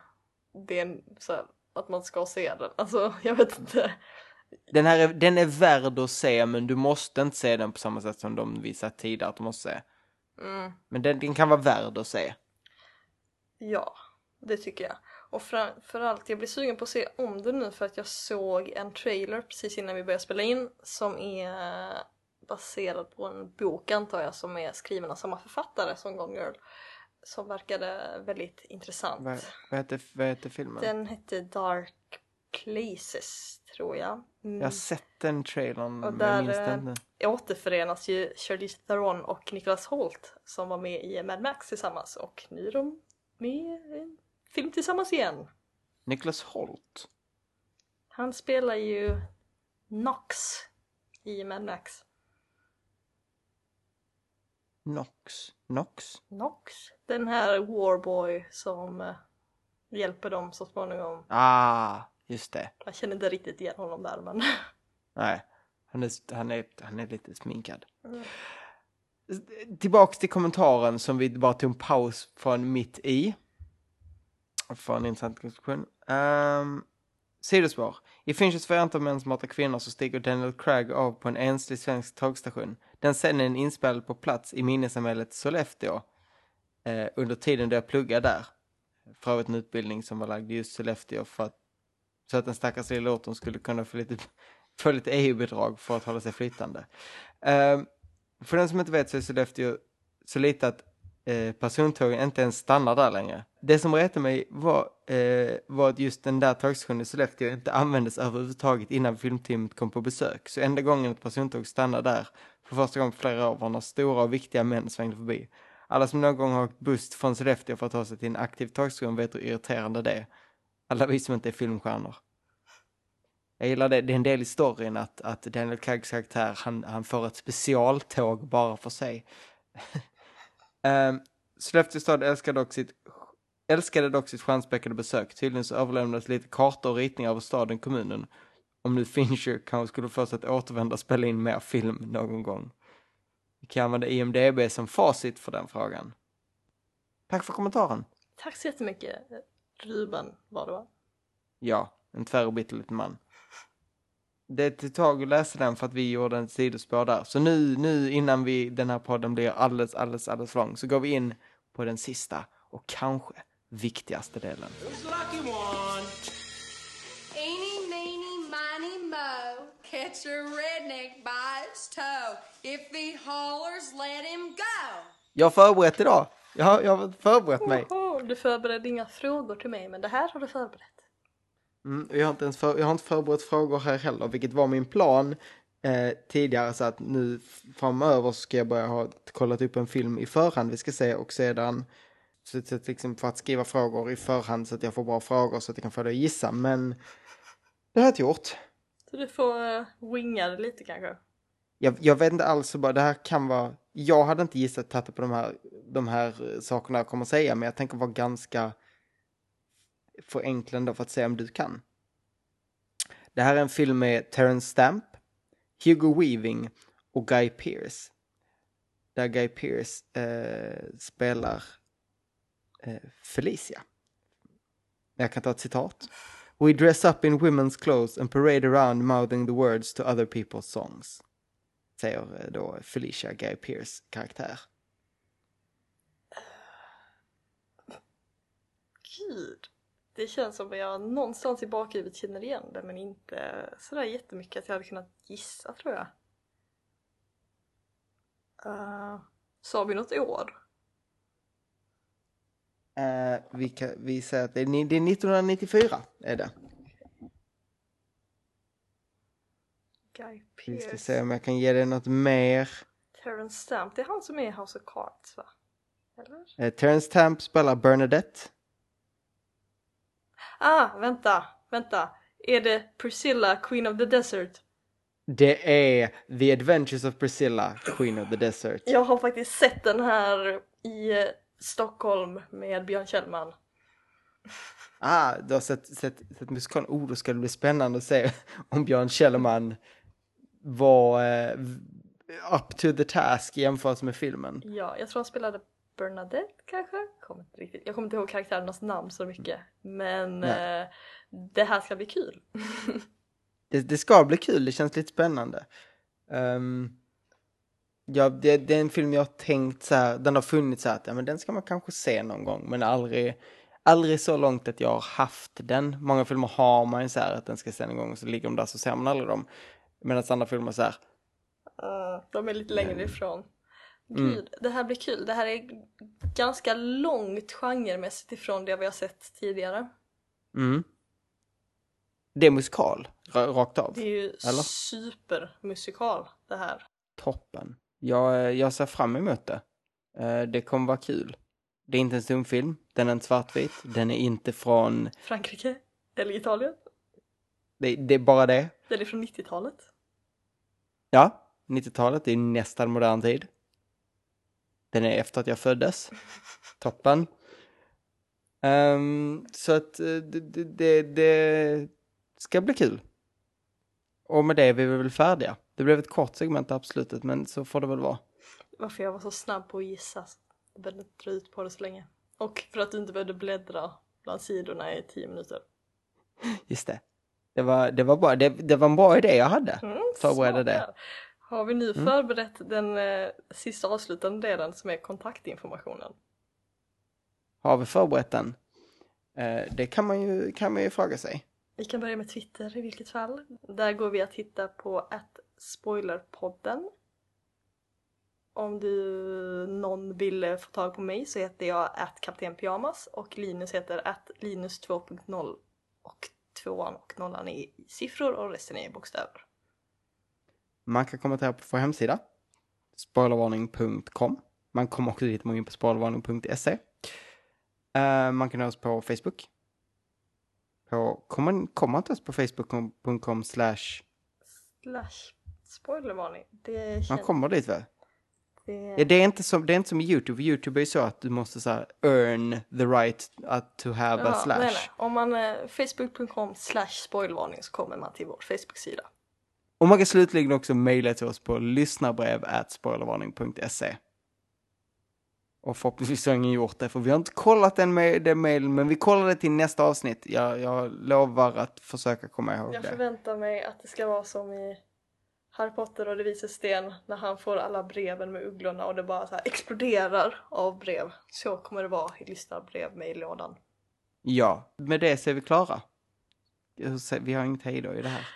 det är en, här, att man ska se den. Alltså jag vet inte. Den här är, den är värd att se men du måste inte se den på samma sätt som de visat tidigare att du måste se. Mm, Men den, den kan vara värd att se. ja, det tycker jag. Och framförallt, jag blir sugen på att se om den nu för att jag såg en trailer precis innan vi började spela in som är baserad på en bok antar jag som är skriven av samma författare som Gone Girl. Som verkade väldigt intressant. Vad, vad, heter, vad heter filmen? Den hette Dark Places tror jag. Mm. Jag har sett den trailern Och jag minns där den eh, inte. återförenas ju Charlize Theron och Nicholas Holt som var med i Mad Max tillsammans och nu är de med film tillsammans igen. Nicholas Holt. Han spelar ju Nox i Mad Max. Nox. Nox? Nox? Den här Warboy som eh, hjälper dem så småningom. Ah, just det. Jag känner inte riktigt igen honom där men... Nej, han är, han är, han är lite sminkad. Mm. Tillbaks till kommentaren som vi bara tog en paus från mitt i. För en intressant diskussion. Um, sidospår. I Finchers variant av Män som hatar kvinnor så stiger Daniel Craig av på en enslig svensk tågstation. Den scenen är inspelad på plats i minnesamhället Sollefteå. Eh, under tiden då jag pluggade där. För övrigt en utbildning som var lagd i just Sollefteå för att så att den stackars lilla orten skulle kunna få lite, få lite EU-bidrag för att hålla sig flytande. Ehm, för den som inte vet så är Sollefteå så lite att eh, persontågen inte ens stannar där längre. Det som retade mig var, eh, var att just den där tågstationen i Sollefteå inte användes överhuvudtaget innan filmteamet kom på besök. Så enda gången ett persontåg stannade där för första gången på flera år var när stora och viktiga män svängde förbi. Alla som någon gång har åkt buss från Sollefteå för att ta sig till en aktiv tågstation vet hur irriterande det är. Alla vi som inte är filmstjärnor. Jag gillar det, det är en del i storyn att, att Daniel Craigs karaktär, han, han får ett specialtåg bara för sig. um, Sollefteå stad älskar dock sitt, älskade dock sitt stjärnspäckade besök. Tydligen så överlämnades lite kartor och ritningar av staden, kommunen. Om nu Fincher kanske skulle få sig att återvända och spela in mer film någon gång. Vi kan använda IMDB som facit för den frågan. Tack för kommentaren. Tack så jättemycket Ruben var det va? Ja, en tvär och bitter liten man. Det ett tag att läsa den för att vi gjorde en sidospår där. Så nu, nu innan vi, den här podden blir alldeles, alldeles, alldeles lång så går vi in på den sista och kanske viktigaste delen. Eeny, meeny, miny, mo. Catch a redneck by its toe. If he hollers, let him go. Jag har förberett idag. Jag har, jag har förberett mig. Oho, du förberedde inga frågor till mig men det här har du förberett. Mm, jag, har inte ens för, jag har inte förberett frågor här heller, vilket var min plan eh, tidigare. Så att nu framöver ska jag börja ha kollat upp en film i förhand vi ska se och sedan så, så, liksom för att skriva frågor i förhand så att jag får bra frågor så att jag kan få det att gissa. Men det har jag inte gjort. Så du får uh, winga det lite kanske. Jag, jag vet inte alls, bara, det här kan vara... Jag hade inte gissat tagit på de här, de här sakerna jag kommer säga, men jag tänker vara ganska förenklande för att se om du kan. Det här är en film med Terence Stamp, Hugo Weaving och Guy Pearce. Där Guy Pearce eh, spelar eh, Eh, Felicia. Jag kan ta ett citat. We dress up in women's clothes and parade around mouthing the words to other people's songs. Säger eh, då Felicia Guy Pearce karaktär. Gud. Det känns som att jag någonstans i bakhuvudet känner igen det men inte sådär jättemycket att jag hade kunnat gissa tror jag. Uh, sa vi något år? Eh, vi, kan, vi säger att det är, det är 1994 är det. Guy Vi ska Pearce. se om jag kan ge dig något mer. Terrence Stamp, det är han som är i House of Cards va? Eller? Eh, Terence Stamp spelar Bernadette. Ah, vänta, vänta. Är det Priscilla, Queen of the Desert? Det är The Adventures of Priscilla, Queen of the Desert. Jag har faktiskt sett den här i eh, Stockholm med Björn Kjellman. Ah, du har sett, sett, sett musikalen. Oh, då ska det bli spännande att se om Björn Kjellman var eh, up to the task i jämförelse med filmen. Ja, jag tror han spelade Bernadette kanske? Kommer inte riktigt. Jag kommer inte ihåg karaktärernas namn så mycket. Men eh, det här ska bli kul. Det, det ska bli kul, det känns lite spännande. Um, ja, det, det är en film jag har tänkt så här, den har funnits så här att ja, men den ska man kanske se någon gång, men aldrig, aldrig så långt att jag har haft den. Många filmer har man ju så här att den ska se någon gång och så ligger de där så ser man aldrig dem. Medan andra filmer så här, Eh, de är lite längre ifrån. Mm. Gud, det här blir kul. Det här är ganska långt genremässigt ifrån det vi har sett tidigare. mm. Det är musikal, ra- rakt av. Det är ju Eller? supermusikal det här. Toppen. Jag, jag ser fram emot det. Eh, Det kommer vara kul. Det är inte en stumfilm, den är inte svartvit, den är inte från, Frankrike? Eller Italien? det, det är bara det. Den är från 90-talet. Ja, 90-talet, det är nästan modern tid. Den är efter att jag föddes. Toppen. Ehm, så att eh, det, det, det ska bli kul. Och med det är vi väl färdiga. Det blev ett kort segment här på slutet, men så får det väl vara. Varför jag var så snabb på att gissa. Jag behövde inte dra ut på det så länge. Och för att du inte behövde bläddra bland sidorna i 10 minuter. Just det. Det var, det var, bra. Det, det var en bra idé jag hade. Mm, det. Har vi nu Mm. förberett den eh, sista avslutande delen som är kontaktinformationen? Har vi förberett den? Eh, det kan man, ju, kan man ju fråga sig. Vi kan börja med Twitter i vilket fall. Där går vi att hitta på att spoilerpodden. Om du någon vill få tag på mig så heter jag att kapten pyjamas och Linus heter linus 2.0 och tvåan och nollan är i siffror och resten är i bokstäver. Man kan kommentera på vår hemsida, spoilervarning.com. Man kommer också dit man går in på spoilervarning.se. Eh, man kan nå oss på Facebook. På, kommer, man- man inte oss på facebook.com slash... Slash spoilervarning. Det Man kommer dit väl? Det... Ja, det, är inte som, det är inte som i YouTube. YouTube är ju så att du måste så här, earn the right to have a Jaha, slash. Nej, nej. Om man eh, facebook.com slash spoilervarning så kommer man till vår Facebook-sida. Och man kan slutligen också mejla till oss på lyssnarbrev at spoilervarning.se. Och förhoppningsvis har ingen gjort det, för vi har inte kollat den, med, den mejlen, men vi kollar det till nästa avsnitt. Jag, jag lovar att försöka komma ihåg Jag det. förväntar mig att det ska vara som i Harry Potter och det vice sten när han får alla breven med ugglorna och det bara så exploderar av brev. Så kommer det vara i lyssnarbrev mejllådan. Ja, med det så är vi klara. Vi har inget hejdå i det här.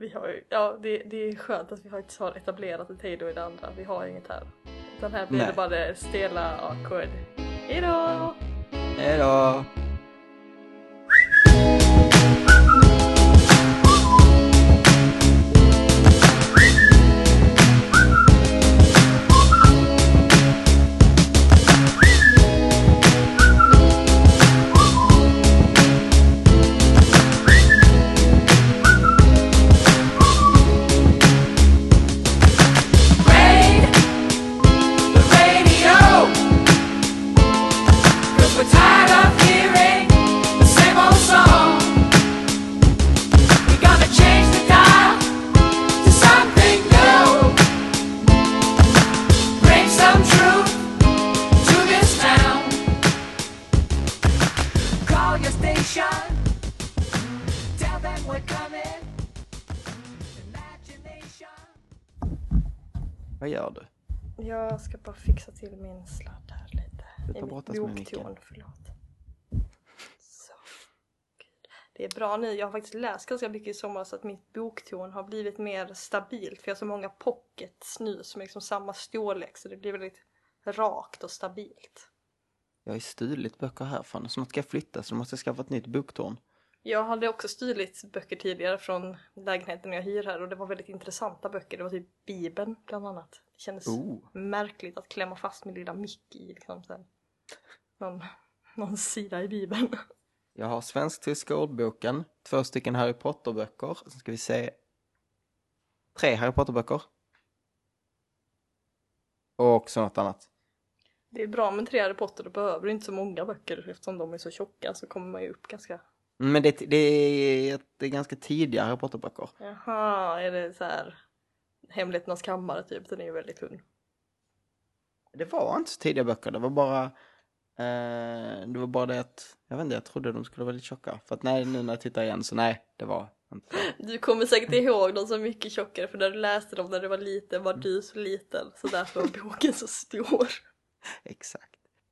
Vi har ju, ja det, det är skönt att vi faktiskt har etablerat ett hejdå i det andra. Vi har inget här. Utan här blir Nej. det bara det stela awkward. Hejdå! Hejdå! Min sladd här lite. Mitt brottas med micken. boktorn, förlåt. Så. Gud. Det är bra nu. Jag har faktiskt läst ganska mycket i sommar så att mitt boktorn har blivit mer stabilt. För jag har så många pockets nu som är liksom samma storlek så det blir väldigt rakt och stabilt. Jag har ju stulit böcker härifrån. Snart ska jag flytta så då måste jag skaffa ett nytt boktorn. Jag hade också stulit böcker tidigare från lägenheten jag hyr här och det var väldigt intressanta böcker. Det var typ Bibeln bland annat. Det kändes Oh. märkligt att klämma fast min lilla mick i liksom här, någon, någon sida i Bibeln. Jag har svensk-tyska ordboken, två stycken Harry Potter-böcker. Sen ska vi se tre Harry Potter-böcker. Och också något annat. Det är bra med tre Harry Potter, du behöver inte så många böcker eftersom de är så tjocka så kommer man ju upp ganska... Men det, det, är, det är ganska tidiga Harry Potter-böcker. Jaha, är det så här Hemligheternas kammare typ, den är ju väldigt tunn. Det var inte så tidiga böcker, det var bara eh, det var bara det att, jag vet inte, jag trodde de skulle vara lite tjocka. För att nej, nu när jag tittar igen så nej, det var inte så. Du kommer säkert ihåg dem så mycket tjockare för när du läste dem när du var liten var du så liten så därför var boken så stor. Exakt.